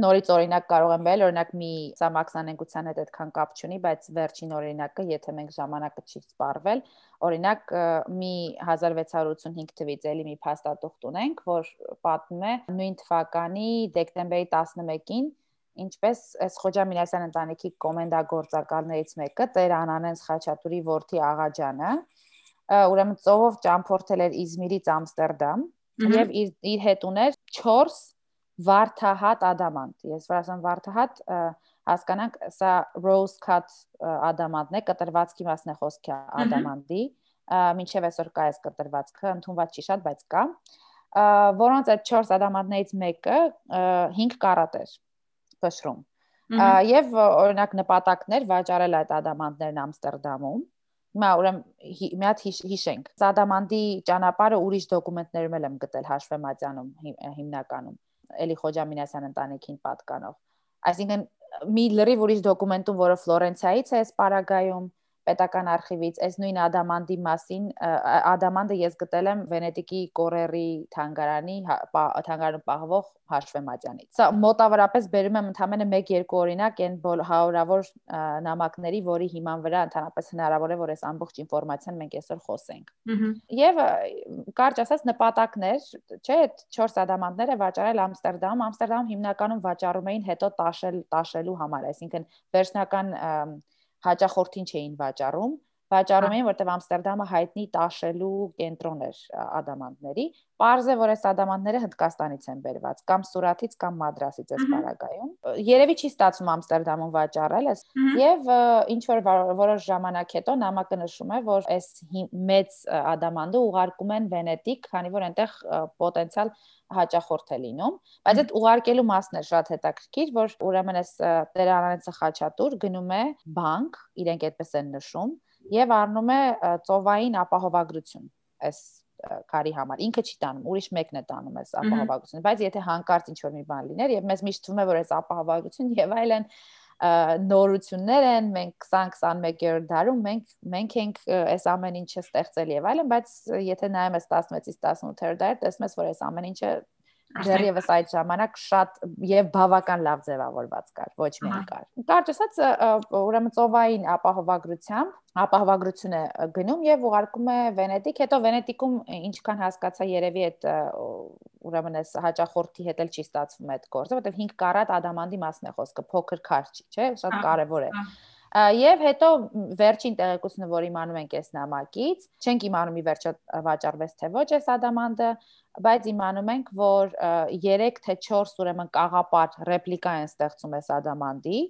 S2: նորից օրինակ կարող եմ բերել, օրինակ մի սամաքսանենգության հետ այդքան կապ չունի, բայց վերջին օրինակը, եթե մենք ժամանակը չի սպառվել, օրինակ մի 1685 թվից էլի մի փաստաթուղթ ունենք, որ պատմում է նույն թվականի դեկտեմբերի 11-ին ինչպես այս Խոջա Մինասյան ընտանիքի կոմենդագործակալներից մեկը Տեր Անանենց Խաչատուրի որդի Աղաջանը ուրեմն ծովով ճամփորդել էր Իզմիրից Ամստերդամ եւ իր իր հետ ուներ 4 վարդահատ ադամանտ։ Ես որ ասեմ վարդահատ, հասկանանք, սա rose cut ադամանտն է, կտրվածքի մասն է խոսքի ադամանդի, ինչև այսօր կա այս կտրվածքը, ընդունված չի շատ, բայց կա որոնց այդ 4 ադամանդներից մեկը 5 կարատ էր կշռում։ Եվ օրինակ նպատակներ վաճառել այդ ադամանդներն Ամստերդամում Հիմա ուրեմն մի հատ հիշենք։ Սադամանդի ճանապարհը ուրիշ դոկումենտներում եմ գտել հաշվեմատյանում հիմնականում Էլի Խոջամինասյան ընտանիքին պատկանող։ Այսինքն մի լրիվ ուրիշ դոկումենտում, որը Ֆլորենցիայից է, Սպարագայում, պետական արխիվից այս նույն ադամանդի մասին ադամանդը ես գտել եմ վենետիկի կորերի թանգարանի հա, թանգարանում պահվող հաշվեմատյանից սա մոտավորապես բերում եմ ընդամենը 1-2 օրինակ այն հարյուրավոր նամակների որի հիման վրա ընդհանրապես հնարավոր է որ այս ամբողջ ինֆորմացիան մենք այսօր խոսենք եւ կարճ ասած նպատակներ չէ այդ 4 ադամանդները վաճառել Ամստերդամ Ամստերդամում հիմնականում վաճառում էին հետո տաշել տաշելու համար այսինքն վերջնական հաճախորդին չէին վաճառում, վաճառում էին, որտեղ Ամստերդամը հայտնի տաշելու կենտրոն էր ադամանդների։ Պարզ է, որ այս ադամանդները Հնդկաստանից են բերված, կամ Սուրաթից, կամ Մադրասից էս բարագայում։ Երևի չի ստացվում Ամստերդամում վաճառել ես, եւ ինչ որ որոշ ժամանակ հետո նամակը նշում է, որ այս մեծ ադամանդը ուղարկում են Վենետիկ, քանի որ այնտեղ պոտենցիալ հաճախորդ է լինում, բայց այդ ուղարկելու մասն է շատ հետաքրքիր, որ ուրեմն այս Տերանանեցը խաչատուր գնում է բանկ, իրենք այդպես են նշում, եւ առնում է ծովային ապահովագրություն այս կարի համար ինքը չի տանում ուրիշ մեկն է տանում այս ապահովագրությունը բայց եթե հանկարծ ինչ որ մի բան լիներ եւ մեզ միշտ թվում է որ այս ապահովագրություն եւ այլն նորություններ են, մենք 20-21-րդ դարում մենք մենք ենք այս ամեն ինչը ստեղծել եւ այլն, բայց եթե նայում ես 16-ից 18-րդ դար, տեսնում ես, որ այս ամեն ինչը դեռևս այդ ժամանակ շատ եւ բավական լավ ձևավորված կար, ոչ միայն կար։ Կարճ ասած, ուրեմն ծովային ապահովագրությամբ ապահովագրություն է գնում եւ ուղարկում է Վենետիկ, հետո Վենետիկում ինչքան հասկացա երևի այդ ուրեմն այս հաճախորդի հետ էլ չի ստացվում այդ գործը, որովհետեւ 5 կարատ ադամանդի մասն է խոսքը, փոքր քար չի, չէ՞, շատ կարեւոր է։ Եվ հետո վերջին տեղեկությունը, որ իմանում ենք այս նամակից, չենք իմանում ի վերջո վաճառվեց թե ոչ այս ադամանդը, բայց իմանում ենք, որ 3 թե 4 ուրեմն կաղապար ռեպլիկա են ստեղծում այս ադամանդի,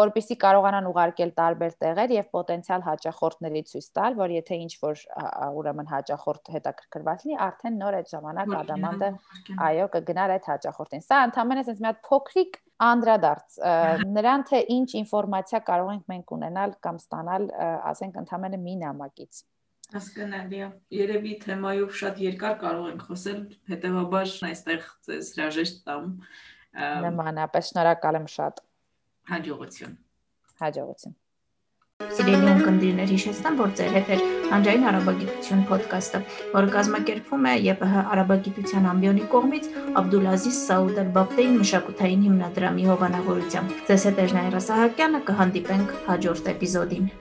S2: որպիսի կարողանան ուղարկել տարբեր տեղեր եւ պոտենցիալ հաճախորդների ցույց տալ, որ եթե ինչ որ ուրեմն հաճախորդ հետաքրքրված լինի, արդեն նոր այդ ժամանակ ադամանդը այո կգնար այդ հաճախորդին։ Սա ընդհանրապես մի հատ փոքրիկ անդրադարձ նրան թե ինչ ինֆորմացիա կարող ենք մենք ունենալ կամ ստանալ, ասենք ընդհանրապես մի նամակից
S1: Հասկանալի է։ Երևի թեմայով շատ երկար կարող ենք խոսել, հետեւաբար այստեղ ձեզ հրաժեշտ տամ։
S2: Նմանապես շնորհակալ եմ շատ։
S1: Հաջողություն։
S2: Հաջողություն։
S1: Սիրելի ունկնդիրներ, հիշեցնեմ, որ ձեր հետ է Հանրային արաբագիտություն ոդկասթը, որը կազմակերպվում է ԵՊՀ արաբագիտության ամբիոնի կողմից Աբդուլազիզ Սաուդ Ալ-Բաբտեին մշակութային հիմնադրամի հովանավորությամբ։ Ձեզ հետ է Ժնայրա Սահակյանը, կհանդիպենք հաջորդ էպիզոդին։